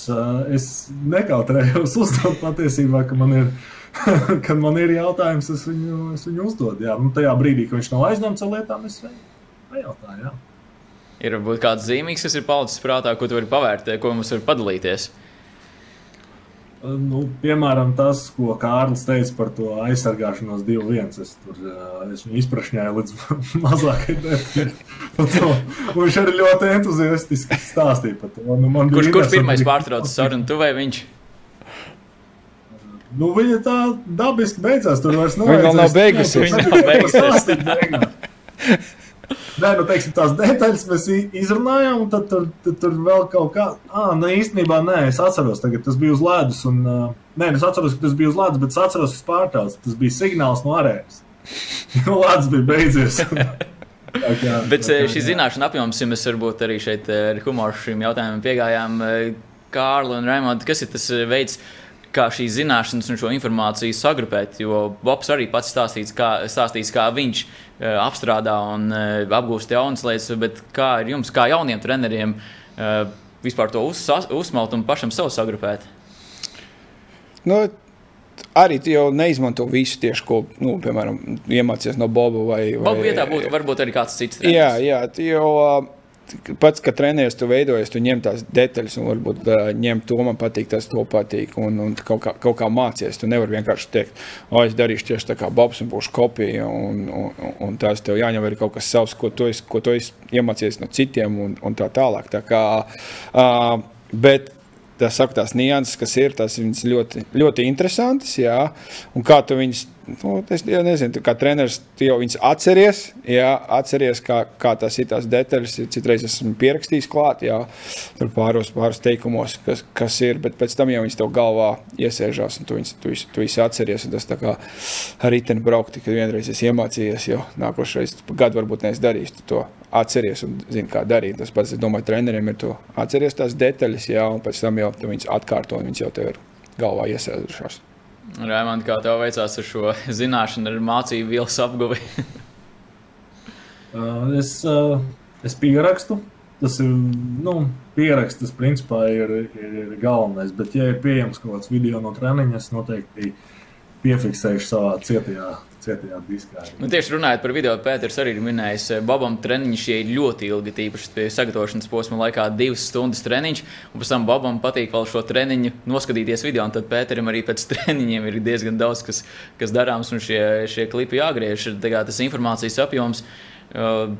es nekautrējos uzdot patiesībā, ka man ir kad man ir jautājums, es viņu, es viņu uzdodu. Jā, nu, tajā brīdī, kad viņš nav aizņemts ar lietām, es viņu pajautāju. Jā. Ir varbūt kāds zīmīgs, kas ir palicis prātā, ko tu vari pavērtēt, ko mums var padalīties. Nu, piemēram, tas, ko Kārlis teica par to aizsargāšanos 2-1. Es, tur, es viņu izprašņāju līdz mazākajai detaļai. Viņš arī ļoti entuziastiski stāstīja par to. Nu, kurš kurš pirmais pārtrauca sarunu, tu vai viņš? Nu, viņa tā dabiski beidzās. Tur vairs nav. Viņa vēl nav beigusies. Viņa nav beigusies. Nē, nu, teiksim, tās detaļas mēs izrunājām, un tad tur, tad, tur vēl kaut kā. Ah, nē, īstenībā nē, es atceros, tagad tas bija uz ledus. Un, uh, nē, es atceros, ka tas bija uz ledus, bet es atceros, ka tas pārtraucis. Tas bija signāls no arēnas. Nu, ledus bija beidzies. Tā kā, bet kā, šī zināšana apjoms, ja mēs varbūt arī šeit ar humoru šīm jautājumiem piegājām, Kārli un Raimonds, kas ir tas veids, kā šīs zināšanas un šo informāciju sagrupēt. Jo Bobs arī pats stāstīs, kā, stāstīs, kā viņš uh, apstrādā un uh, apgūst jaunas lietas, bet kā ir jums, kā jauniem treneriem, uh, vispār to uz, uzsmelt un pašam sev sagrupēt? Nu, arī tu jau neizmanto visu tieši, ko, nu, piemēram, iemācījies no Boba vai. vai... Boba vietā būtu varbūt arī kāds cits. Treneris. Jā, jā, tu jau. Uh, pats, kad treniņš tu veidojies, tu ņem tās detaļas, un varbūt uh, ņem to man patīk, tas to patīk, un, un kaut, kā, kaut kā mācies. Tu nevari vienkārši teikt, o, es darīšu tieši tā kā Bobs un būšu kopija, un, un, un tās tev jāņem arī kaut kas savs, ko tu esi, ko tu esi iemācījies no citiem, un, un tā tālāk. Tā kā, uh, bet tā saku, tās nianses, kas ir, tas ļoti, ļoti interesantas, jā, un kā tu viņus nu, es jau nezinu, kā treneris, tu jau viņus atceries, jā, atceries, kā, kā tas ir tās detaļas. Citreiz esmu pierakstījis klāt, jā, tur pāris, pāris teikumos, kas, kas ir, bet pēc tam jau viņas tev galvā iesēžās, un tu viņus, tu, tu viņus atceries. Tas tā kā ar riteni braukti, kad vienreiz es iemācījos, jo nākošais gadu varbūt nees darījis, to atceries un zini, kā darīt. Tas pats, es domāju, treneriem ir to atceries tās detaļas, jā, un pēc tam jau viņas atkārto, un viņas jau tev ir galvā iesēdušās. Raimond, kā tev veicās ar šo zināšanu, ar mācību vielas apguvi? uh, es, uh, es pierakstu. Tas ir nu, pieraksts, tas principā ir, ir, ir galvenais. Bet, ja ir pieejams kaut kāds video no treniņa, es noteikti piefiksēšu savā cietajā cietajā diskā. Nu, tieši runājot par video, Pēters arī ir minējis, ka eh, Babam treniņš ir ļoti ilgi, tīpaši pie sagatavošanas posma laikā, divas stundas treniņš. Un pēc tam Babam patīk vēl šo treniņu noskatīties video, un tad Pēterim arī pēc treniņiem ir diezgan daudz, kas, kas darāms, un šie, šie klipi jāgriež. Tas informācijas apjoms. Uh,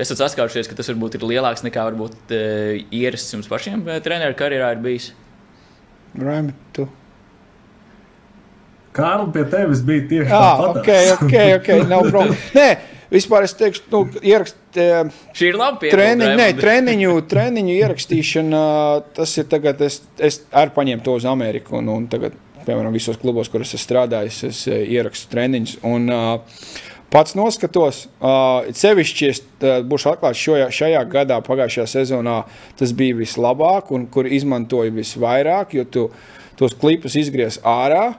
esat saskārušies, ka tas varbūt ir lielāks nekā varbūt uh, ierasts jums pašiem treneru karjerā ir bijis? Raimi, tu Kārli, pie tevis bija tieši tāda pati. Ok, ok, ok, nav problēma. Nē, vispār es teikšu, nu, ierakst. Šī ir labi. Treniņu, nē, treniņu, treniņu ierakstīšana, tas ir tagad, es, es arī paņēmu to uz Ameriku. Un, un tagad, piemēram, visos klubos, kur es esmu strādājis, es ierakstu treniņus. Un, uh, Pats noskatos, uh, sevišķi, es uh, būšu atklāts šajā, šajā gadā, pagājušajā sezonā, tas bija vislabāk un kur izmantoju visvairāk, jo tu tos klipus izgriez ārā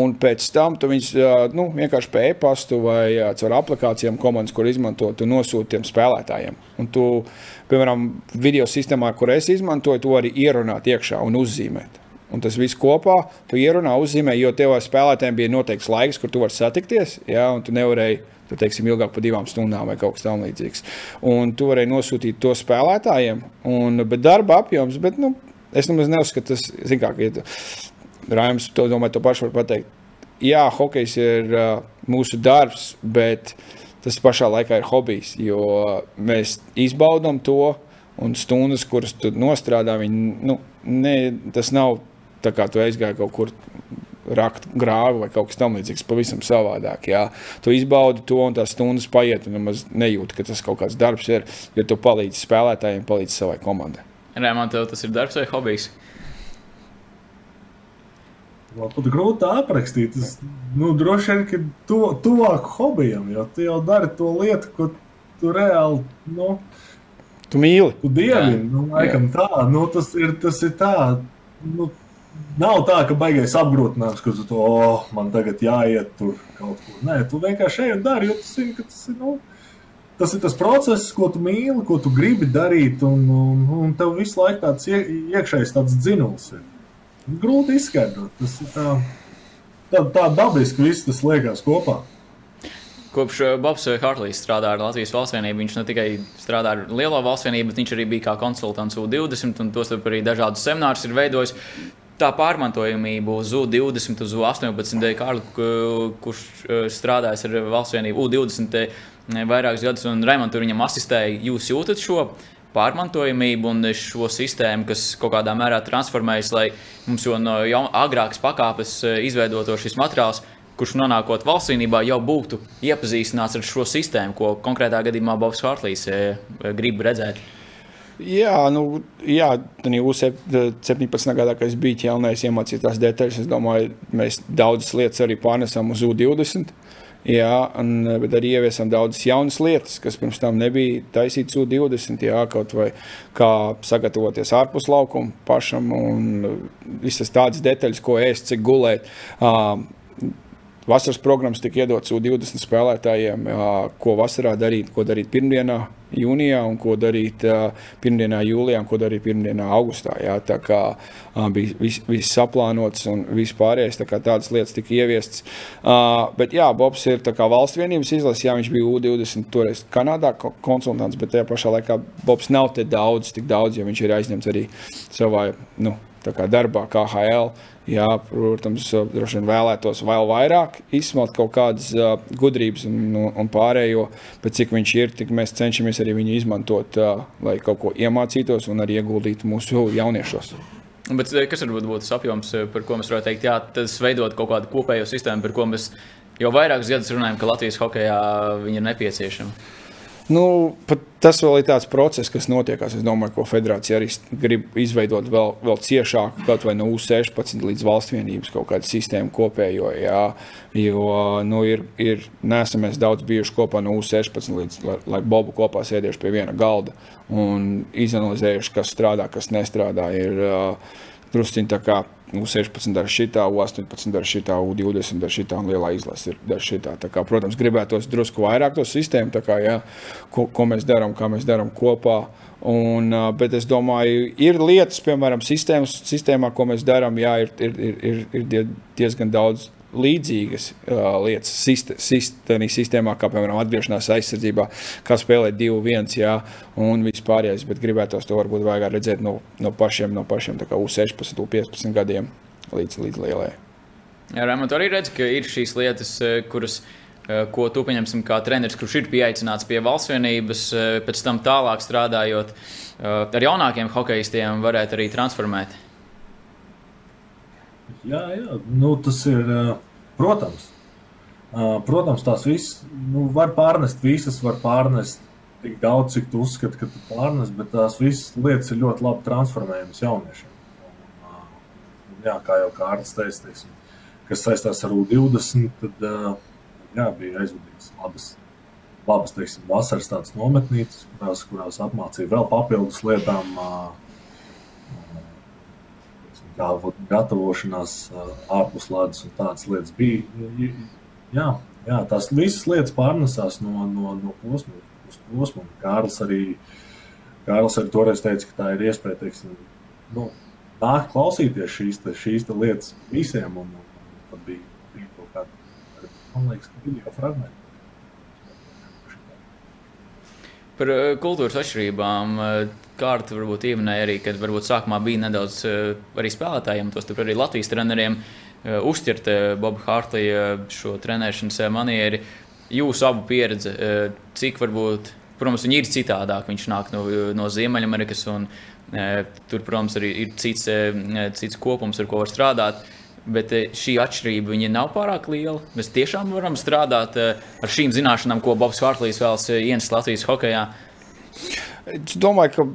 Un pēc tam tu viņus nu, vienkārši pa e-pastu vai caur aplikācijām, komandas, kur izmanto, tu nosūti tiem spēlētājiem. Un tu, piemēram, video sistēmā, kur es izmantoju, to arī ierunāt iekšā un uzzīmēt. Un tas viss kopā, tu ierunā, uzzīmē, jo tev spēlētājiem bija noteikts laiks, kur tu vari satikties, ja, un tu nevarēji tu, teiksim, ilgāk par divām stundām vai kaut kas tamlīdzīgs. Un tu vari nosūtīt to spēlētājiem, un, bet darba apjoms, bet, nu, es nemaz neuzskatu, tas, zin kā, ka Raims to domāju, to pašu var pateikt. Jā, hokejs ir uh, mūsu darbs, bet tas pašā laikā ir hobijs, jo mēs izbaudām to un stundas, kuras tu nostrādā, viņi, nu, ne, tas nav tā kā tu aizgāji kaut kur rakt grāvi vai kaut kas tamlīdzīgs, pavisam savādāk. Jā. Tu izbaudi to, un tās stundas paiet, un nemaz nejūti, ka tas kaut kāds darbs ir, jo tu palīdzi spēlētājiem, palīdzi savai komandai. Rēmā, tev tas ir darbs vai hobijs? Pat grūti aprakstīt. Es, nu, droši vien, ka tu, tuvāk hobijam, jo tu jau dari to lietu, ko tu reāli. Nu, tu mīli. Tu dievini, nu, laikam Jā. tā. Nu, tas, ir, tas ir tā. Nu, Nav tā, ka baigais apgrūtinājums, ka tu to, oh, man tagad jāiet tur kaut kur. Nē, tu vienkārši ej un dari, jo tu zini, ka tas ir. Nu, tas ir tas process, ko tu mīli, ko tu gribi darīt, un, un, un tev visu laiku tāds iekšējs tāds dzinuls ir. Grūti izskaidrot. Tas ir tā, tā, tā dabiski, viss tas liekas kopā. Kopš eh, Bobs Hartlīs strādā ar Latvijas valsts vienību, viņš ne tikai strādā ar lielo valsts vienību, bet viņš arī bija kā konsultants U20, un tos arī dažādus seminārus ir veidojis. Tā pārmantojamība uz U20, uz U18, Kārli, kurš eh, strādājis ar valsts vienību U20 eh, vairākus gadus, un Raimonds viņam asistēja. Jūs jūtat šo pārmantojamību un šo sistēmu, kas kaut kādā mērā transformējas, lai mums jau no agrākas pakāpes e, izveidoto šis materiāls, kurš nonākot valstsvienībā, jau būtu iepazīstināts ar šo sistēmu, ko konkrētā gadījumā Bobs Hartlīs e, e, grib redzēt. Jā, nu, jā tad jau 17. gadā, kad es biju jaunais, iemācījos tās detaļas. Es domāju, mēs daudzas lietas arī pārnesam uz U20. Jā, un, bet arī ieviesam daudzas jaunas lietas, kas pirms tam nebija taisītas U20. Jā, kaut vai kā sagatavoties ārpus laukuma pašam, un visas tādas detaļas, ko ēst, cik gulēt. Uh, Vasaras programmas tika iedotas U20 spēlētājiem, ko vasarā darīt, ko darīt pirmdienā, jūnijā, un ko darīt pirmdienā, jūlijā, un ko darīt pirmdienā, augustā. Jā. Tā kā bija viss vis saplānots un viss pārējais, tā tādas lietas tika ieviestas. Bet jā, Bobs ir valsts vienības izlases, jā, viņš bija U20 toreiz Kanādā konsultants, bet tajā pašā laikā Bobs nav te daudz, tik daudz, jo viņš ir aizņemts arī savā nu, darbā, kā HL. Jā, protams, droši vien vēlētos vēl vairāk izsmelt kaut kādas uh, gudrības un, un, un pārējo, bet cik viņš ir, tik mēs cenšamies arī viņu izmantot, uh, lai kaut ko iemācītos un arī ieguldītu mūsu jauniešos. Bet kas varbūt būtu tas apjoms, par ko mēs varētu teikt, jā, tas veidot kaut kādu kopējo sistēmu, par ko mēs jau vairākus gadus runājam, ka Latvijas hokeja ir nepieciešama? Nu, tas vēl ir tāds process, kas notiekās. Es domāju, ko federācija arī grib izveidot vēl, vēl ciešāku, kaut vai no U16 līdz valsts vienības kaut kādu sistēmu kopējo. Jā, jo nu, ir, ir nesam mēs daudz bijuši kopā no U16 līdz lai, lai Bobu kopā sēdējuši pie viena galda un izanalizējuši, kas strādā, kas nestrādā. Ir uh, drusciņi tā kā U16 dara šitā, U18 dara šitā, U20 dara šitā un lielā izlase ir dara šitā. Tā kā, protams, gribētos drusku vairāk to sistēmu, kā, jā, ko, ko mēs darām, kā mēs darām kopā. Un, bet es domāju, ir lietas, piemēram, sistēmas, sistēmā, ko mēs darām, jā, ir, ir, ir, ir diezgan daudz līdzīgas uh, lietas sist, sist, sistēmā, kā piemēram atgriešanās aizsardzībā, kā spēlēt 2-1, jā, un vispārējais. Bet gribētos to varbūt vajag redzēt no, no pašiem, no pašiem U16, U15 gadiem līdz, līdz lielai. Jā, Rēmot, arī redz, ka ir šīs lietas, kuras, ko tu pieņemsim kā treneris, kurš ir pieaicināts pie valsts vienības, pēc tam tālāk strādājot ar jaunākiem hokeistiem, varētu arī transformēt. Jā, jā. Nu, tas ir, protams, protams, tās visas nu, var pārnest, visas var pārnest tik daudz, cik tu uzskati, ka tu pārnes, bet tās visas lietas ir ļoti labi transformējamas jauniešiem. Un, jā, kā jau Kārlis teica, teiksim, kas saistās ar U20, tad jā, bija aizvadītas labas, labas teiksim, vasaras nometnītes, kurās, kurās apmācīja vēl papildus lietām. Uh, kā gatavošanās ārpus ledus un tādas lietas bija. Jā, jā, tās visas lietas pārnesās no, no, no posma uz posmu. Kārlis arī, Kārlis arī toreiz teica, ka tā ir iespēja teiksim, nu, nākt klausīties šīs, te, šīs te lietas visiem. Un, un tad bija, bija kaut kāda, man liekas, video fragmenti. Par kultūras atšķirībām kārta varbūt ieminēja arī, ka varbūt sākumā bija nedaudz eh, arī spēlētājiem, tos arī Latvijas treneriem, eh, uzķert eh, Bobu Hārtlija šo trenēšanas manieri. Jūsu abu pieredze, cik varbūt, protams, viņi ir citādāk. Viņš nāk no, no Ziemeļamerikas, un tur, protams, arī ir cits, cits kopums, ar ko var strādāt. Bet šī atšķirība nav pārāk liela. Mēs tiešām varam strādāt ar šīm zināšanām, ko Bobs Hārtlīs vēlas ienest Latvijas hokeja. Es domāju, ka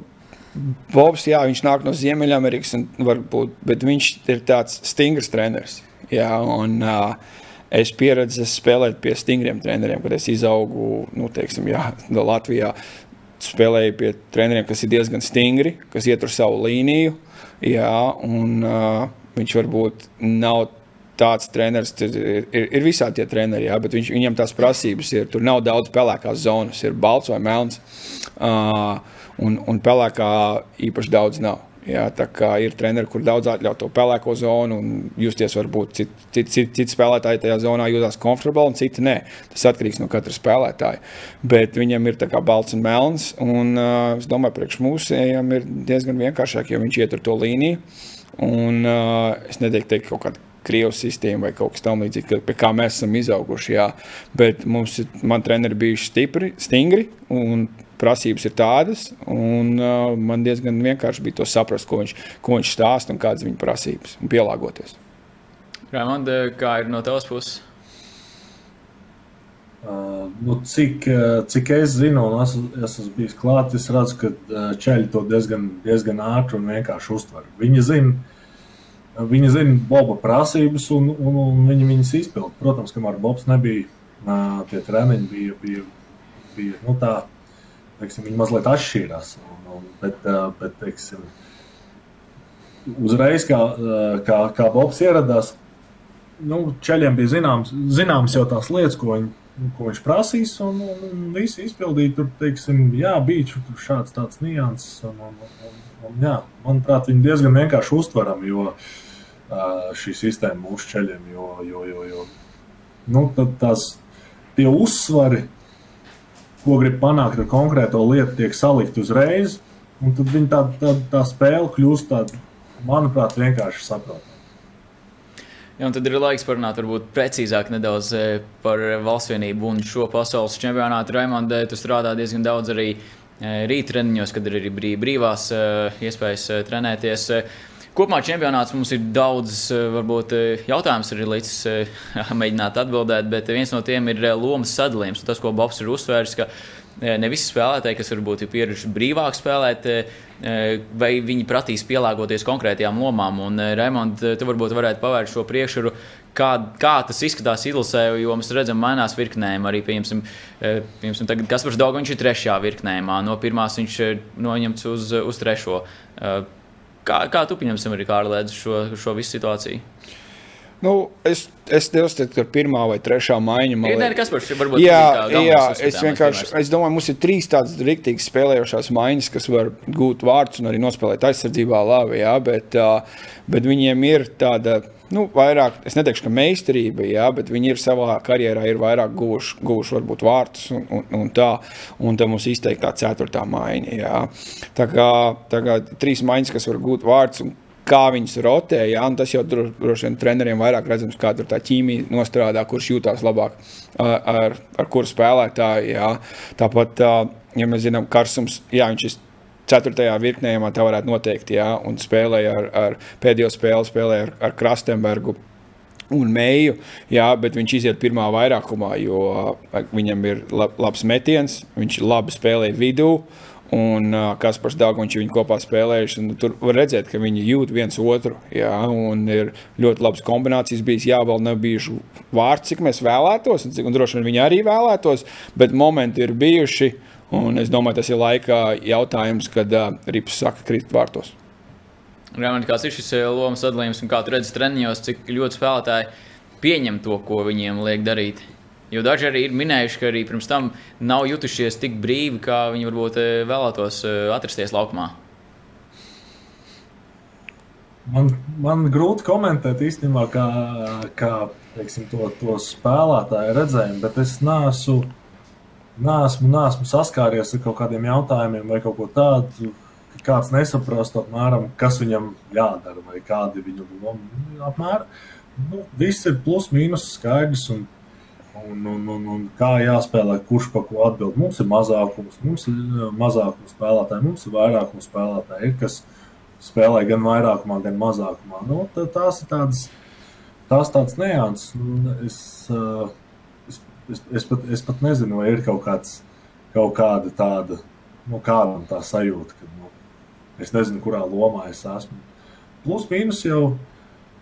Bobs, jā, viņš nāk no Ziemeļamerikas, varbūt, bet viņš ir tāds stingrs treneris. Jā, un, uh, es pieredzu spēlēt pie stingriem treneriem, kad es izaugu nu, teiksim, jā, Latvijā. Spēlēju pie treneriem, kas ir diezgan stingri, kas ietur savu līniju. Jā, un, uh, viņš varbūt nav tāds treneris, ir, ir, ir visādi tie treneri, jā, bet viņš, viņam tās prasības ir. Tur nav daudz pelēkās zonas, ir balts vai melns. Uh, un, un pelēkā īpaši daudz nav. Jā, tā kā ir treneri, kur daudz atļauj to pelēko zonu, un justies varbūt citi cit, cit, cit spēlētāji tajā zonā jūtas komfortabli, un citi nē. Tas atkarīgs no katra spēlētāja. Bet viņam ir balts un melns, un uh, es domāju, priekš mūsējiem ir diezgan vienkāršāk, jo viņš ietur to līniju. Un, uh, es neteiktu, ka kaut kāda Krievijas sistēma vai kaut kas tamlīdzīgs, pie kā mēs esam izauguši. Jā. Bet mums, man treneri bijuši stipri, stingri, un prasības ir tādas, un uh, man diezgan vienkārši bija to saprast, ko viņš, ko viņš stāsta un kādas ir viņa prasības, un pielāgoties. Raimonds, kā ir no tavas puses? Uh, nu, cik, uh, cik es zinu, un es, es esmu bijis klāts, es redzu, ka uh, ceļi to diezgan, diezgan ātri un vienkārši uztver. Viņi zina, viņi zina Boba prasības, un, un, un viņi viņas izpilda. Protams, kamēr Bobs nebija, tie treniņi bija, bija, bija nu, tā teiksim, viņi mazliet atšķīrās. Un, un, bet, bet teiksim, uzreiz, kā, kā, kā Bobs ieradās, nu, ceļiem bija zināms, zināms jau tās lietas, ko, viņ, ko viņš prasīs, un, un, un visi izpildīja. Tur, teiksim, jā, bija tur šāds tāds nianses. Un, un, un, un, jā, manuprāt, viņi diezgan vienkārši uztveram, jo šī sistēma mūsu ceļiem, jo, jo, jo, jo nu, tās tie uzsvari ko grib panākt ar konkrēto lietu, tiek salikt uzreiz. Un tad tā, tā, tā spēle kļūst tāda, manuprāt, vienkārši saprotama. Jā, un tad ir laiks parunāt varbūt precīzāk nedaudz par valsts vienību un šo pasaules čempionātu. Raimondē, tu strādā diezgan daudz arī rīttreniņos, kad ir arī brīvās iespējas trenēties. Kopumā čempionāts mums ir daudz, varbūt jautājums arī līdz mēģināt atbildēt, bet viens no tiem ir lomas sadalījums. Tas, ko Bobs ir uzsvērs, ka ne visi spēlētāji, kas varbūt ir pieraduši brīvāk spēlēt, vai viņi prasīs pielāgoties konkrētajām lomām. Un, Raimond, tu varbūt varētu pavērt šo priekšuru, kā, kā tas izskatās izlasē, jo mēs redzam, mainās virknējumi. Arī, pieņemsim, pieņemsim tagad Kaspars Dogs, viņš ir trešajā virknējumā, no pirmās viņš ir noņemts uz, uz trešo. Kā, kā tu pieņemsim arī Kārlēdz šo, šo visu situāciju? Nu, es es neuzskatu, ka pirmā vai trešā maiņa ir. Nē, kas par šo varbūt jā, jā, es vienkārši, es domāju, mums ir trīs tādas rīktīgi spēlējošās maiņas, kas var gūt vārdus un arī nospēlēt aizsardzībā labi, jā, bet, bet viņiem ir tāda. Nu, vairāk, es neteikšu, ka meistarība, jā, bet viņi ir savā karjerā ir vairāk guvuši, guvuši varbūt vārtus un, un, un tā. Un tā mums izteikti tā ceturtā maiņa. Jā. Tā kā, tā kā trīs maiņas, kas var gūt vārdus kā viņas rotē. Ja? Tas jau droši vien treneriem vairāk redzams, kā tur tā ķīmija nostrādā, kurš jūtās labāk ar, ar, kuru spēlētāju. Ja? Tāpat, ja mēs zinām, Karsums, jā, viņš ir. Ceturtajā virknējumā tā varētu noteikt, jā, un spēlēja ar, ar pēdējo spēli, spēlēja ar, ar Krastenbergu, un mēju, jā, bet viņš iziet pirmā vairākumā, jo viņam ir labs metiens, viņš labi spēlē vidū. Un uh, Kaspars Dārgons viņi kopā spēlējuši. Tur var redzēt, ka viņi jūt viens otru. Jā, un ir ļoti labas kombinācijas. Bijis, jā, vēl nav bijuši vārds, cik mēs vēlētos, un, cik, un droši vien viņi arī vēlētos, bet momenti ir bijuši. Un es domāju, tas ir laika jautājums, kad uh, Rips saka, krīt vārtos. Rāmani, kāds ir šis lomas sadalījums un kā tu redzi treniņos, cik ļoti spēlētāji pieņem to, ko viņiem liek darīt? Jo daži arī ir minējuši, ka arī pirms tam nav jutušies tik brīvi, kā viņi varbūt vēlētos atrasties laukumā. Man, man grūti komentēt īstenībā, kā, kā teiksim, to, to spēlētāju redzējumu, bet es neesmu, neesmu, neesmu saskāries ar kaut kādiem jautājumiem vai kaut ko tādu, kāds nesaprast, apmēram, kas viņam jādara vai kādi viņu apmēram. Nu, viss ir plus mīnus skaidrs. Un, un, un, un, un kā jāspēlē, kurš par ko atbild. Mums ir mazākums, mums ir mazākums spēlētāji, mums ir vairākums spēlētāji, ir, kas spēlē gan vairākumā, gan mazākumā. Nu, tās ir tādas, tās tādas nianses. Es, eh, es, es, pat, es pat nezinu, vai ir kaut, kāds, kaut kāda tāda, nu, kādam tā sajūta, ka nu, es nezinu, kurā lomā es esmu. Plus mīnus jau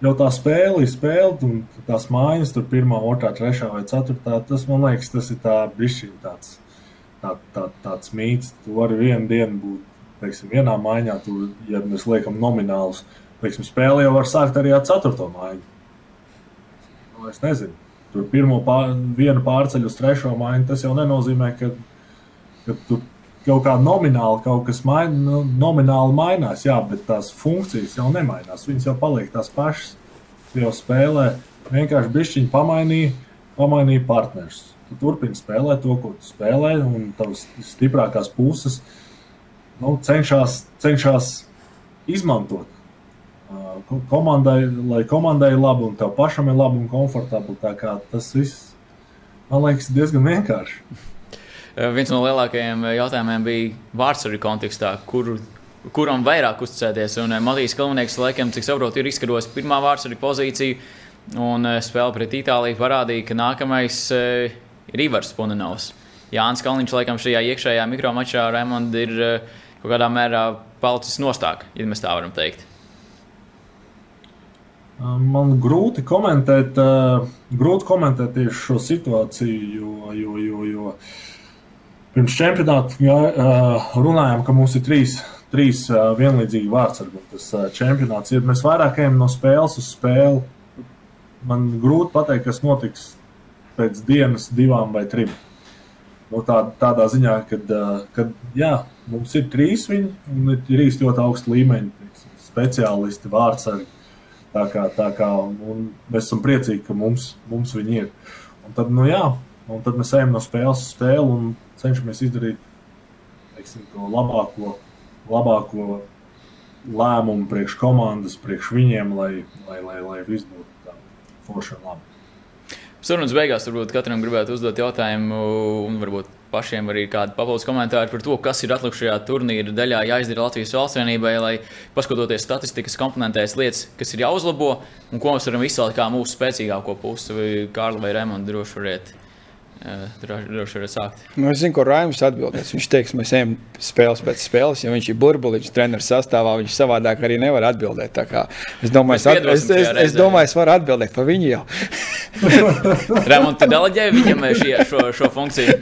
jau tā spēle ir spēle, un tās mājas, tur pirmā, otrā, trešā vai ceturtā, tas man liekas, tas ir tā bišķiņ tāds, tā, tā, tāds mīts. Tu vari vienu dienu būt, teiksim, vienā maiņā, tu, ja mēs liekam nominālus, teiksim, spēle jau var sākt arī ar ceturto maiņu. Nu, es nezinu. Tur pirmo pār, vienu pārceļu uz trešo maiņu, tas jau nenozīmē, ka, ka tu kaut kā nomināli kaut kas main, nu, nomināli mainās, jā, bet tās funkcijas jau nemainās. Viņas jau paliek tās pašas. Jau spēlē, vienkārši bišķiņi pamainīja, pamainīja partnerus. Tu turpini spēlēt to, ko tu spēlē, un tavas stiprākās puses nu, cenšas, cenšas izmantot. Komandai, lai komandai ir labi, un tev pašam ir labi un komfortabli. Tas viss, man liekas, diezgan vienkārši. Eh, viens no lielākajiem eh, jautājumiem bija vārdsargu kontekstā, kur, kuram vairāk uzticēties. Un eh, Matīs Kalnieks, laikam, cik saprotu, ir izskatos pirmā vārdsargu pozīciju. Un spēle pret Itāliju parādīja, ka nākamais ir Ivars Punanovs. Jānis Kalniņš, laikam, šajā iekšējā mikromačā Raimonds ir kaut kādā mērā palicis nostāk, ja mēs tā varam teikt. Man grūti komentēt, grūti komentēt tieši šo situāciju, jo, jo, jo, jo Pirms čempionāta jā, runājām, ka mums ir trīs, trīs vienlīdzīgi vārdsargi. Tas čempionāts ir. Mēs vairāk ejam no spēles uz spēli. Man grūti pateikt, kas notiks pēc dienas, divām vai trim. No nu, tā, tādā ziņā, kad, kad jā, mums ir trīs viņi, un ir trīs ļoti augsta līmeņa speciālisti, vārdsargi. Tā kā, tā kā, mēs esam priecīgi, ka mums, mums viņi ir. Un tad, nu, jā, un tad mēs ejam no spēles uz spēli cenšamies izdarīt teiksim, to labāko, labāko lēmumu priekš komandas, priekš viņiem, lai, lai, lai, lai viss būtu forši un labi. Sarunas beigās varbūt katram gribētu uzdot jautājumu, un varbūt pašiem arī kādu papildus komentāru par to, kas ir atlikušajā turnīra daļā jāizdara Latvijas valsts vienībai, lai paskatoties statistikas komponentēs lietas, kas ir jāuzlabo, un ko mēs varam izcelt kā mūsu spēcīgāko pusi. Kārli vai Raimonds droši variet Droši droši var sākt. Nu, es zinu, ko Raims atbildēs. Viņš teiks, mēs ejam spēles pēc spēles. Ja viņš ir burbuļs, treneris sastāvā, viņš savādāk arī nevar atbildēt. Tā kā Es domāju, es, at, es, es, es domāju, es varu atbildēt par viņu jau. Raimunds, tu deleģēji viņam šie, šo, šo funkciju?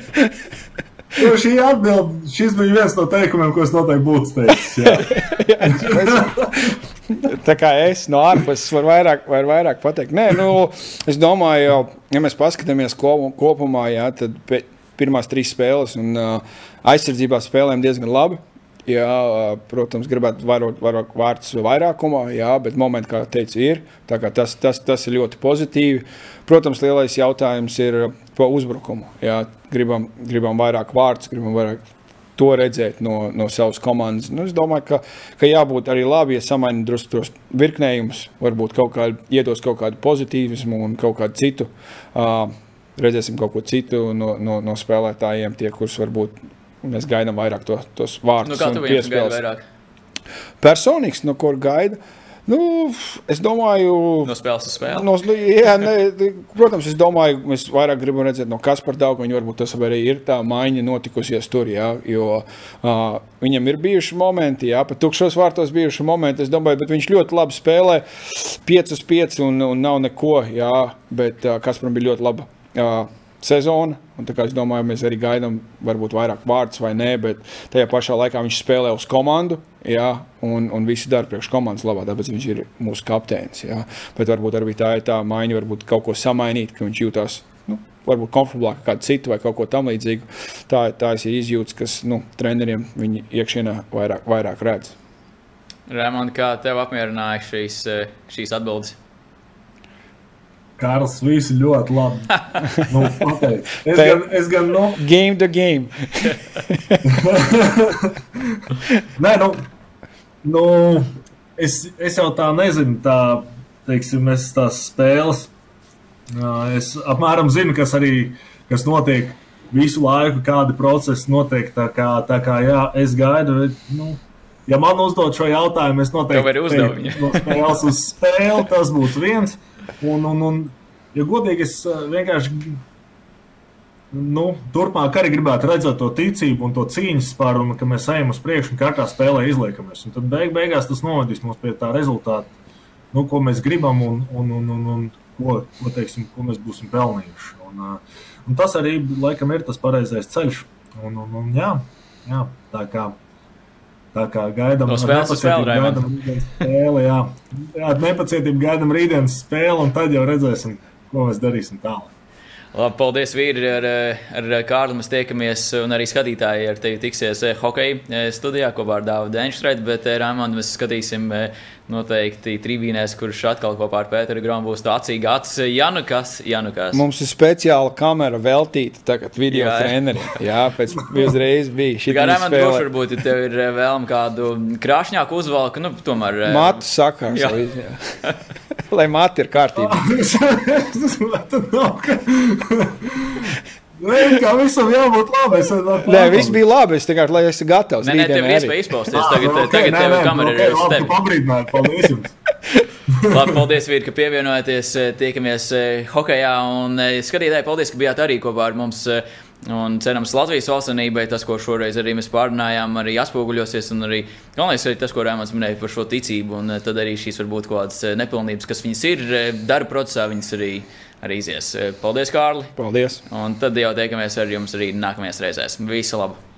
Jo šī atbilde, šis bija viens no teikumiem, ko es noteikti būtu teicis. Tā kā es no ārpuses varu vairāk, var vairāk pateikt. Nē, nu, es domāju, ja mēs paskatāmies kopumā, jā, tad pirmās trīs spēles un aizsardzībā spēlēm diezgan labi. Jā, protams, gribētu vairot, vairot vārdus vairākumā, jā, bet momenti, kā teicu, ir. Tas, tas, tas ir ļoti pozitīvi. Protams, lielais jautājums ir par uzbrukumu. Jā, gribam, gribam vairāk vārdus, gribam vairāk to redzēt no, no savas komandas. Nu, es domāju, ka, ka jābūt arī labi, ja samaina drusku tos virknējumus, varbūt kaut kādu iedos kaut kādu pozitīvismu un kaut kādu citu. Uh, redzēsim kaut ko citu no, no, no spēlētājiem, tie, kurus varbūt Mēs gaidām vairāk to, tos vārdus. Nu, kā tu viņus gaidi vairāk? Personīgs, no kur gaida. Nu, es domāju, no spēles uz spēli. No, jā, ne, protams, es domāju, mēs vairāk gribam redzēt no Kaspara Daugaņa. Varbūt tas arī ir tā maiņa notikusies tur. Jā, jo uh, viņam ir bijuši momenti, jā, pat tukšos vārtos bijuši momenti. Es domāju, bet viņš ļoti labi spēlē 5 uz 5 un, un nav neko. Jā, bet uh, Kasparam bija ļoti laba. Uh, sezona. Es domāju, mēs arī gaidām, varbūt vairāk vārdus vai nē, bet tajā pašā laikā viņš spēlē uz komandu. Jā, un, un visi dara priekš komandas labā, tāpēc viņš ir mūsu kapteinis. Jā. Bet varbūt arī tā ir tā maiņa, varbūt kaut ko samainīt, ka viņš jūtas nu, varbūt komfortablāk kā citu vai kaut ko tamlīdzīgu. Tā, tā ir izjūta, kas nu, treneriem viņa iekšienā vairāk, vairāk redz. Rēmon, kā tev apmierināja šīs, šīs atbildes? Kārls visi ļoti labi. nu, pateic. es, Te, gan, es gan, nu... Game to game. Nē, nu, nu es, es jau tā nezinu, tā, teiksim, es tās spēles, es apmēram zinu, kas arī, kas notiek visu laiku, kādi procesi notiek, tā kā, tā kā, jā, es gaidu, nu, ja man uzdot šo jautājumu, es noteikti teiktu, no spēles uz spēli, tas būtu viens. Un, un, un, ja godīgi, es eh, vienkārši nu, turpmāk arī gribētu redzēt to ticību un to cīņas spāru, un ka mēs ejam uz priekšu un katrā spēlē izliekamies. Un tad beig, beigās tas novadīs mums pie tā rezultāta, nu, ko mēs gribam un, un, un, un, un ko, ko, teiksim, ko mēs būsim pelnījuši. Un, eh, un tas arī laikam ir tas pareizais ceļš. Un, un, un, jā, jā, tā kā Tā kā gaidām no spēles uz spēli, gaidām spēli, jā. jā, nepacietību gaidām rītdienas spēli, un tad jau redzēsim, ko mēs darīsim tālāk. Labi, paldies, vīri. Ar, ar Kārlu mēs tiekamies, un arī skatītāji ar tevi tiksies eh, hokeja eh, studijā kopā ar Dāvidu Enšreitu, bet eh, Raimondu mēs skatīsim noteikti trībīnēs, kurš atkal kopā ar Pēteru Gramu būs tā acīga acis. Janukas, Janukas. Mums ir speciāla kamera veltīta tagad video jā, treneriem. Jā, pēc uzreiz bija šī tā. Raimondu, droši varbūt, ja tev ir vēlme kādu krāšņāku uzvalku, nu, tomēr. Matu sakars. Jā. jā. Lai mati ir kārtībā. Nē, kā visam jābūt labi. Nē, viss bija labi. Es tikai lai esmu gatavs. Nē, nē tev ir iespēja izpausties. Tagad, okay, tagad tev kamera okay, ir uz tevi. Pabrīdināt, paldies jums. labi, paldies, Vīri, ka pievienojaties. Tiekamies eh, hokejā. Un eh, skatītāji, paldies, ka bijāt arī kopā ar mums. Eh, un cerams, Latvijas valstsvenībai tas, ko šoreiz arī mēs pārrunājām, arī atspoguļosies. Un arī galvenais ir tas, ko Rēmans minēja par šo ticību. Un tad arī šīs varbūt kaut kādas nepilnības, kas viņas ir, darba procesā, viņas arī ir arī izies. Paldies, Kārli! Paldies! Un tad jau tiekamies ar jums arī nākamajās reizēs. Visu labu!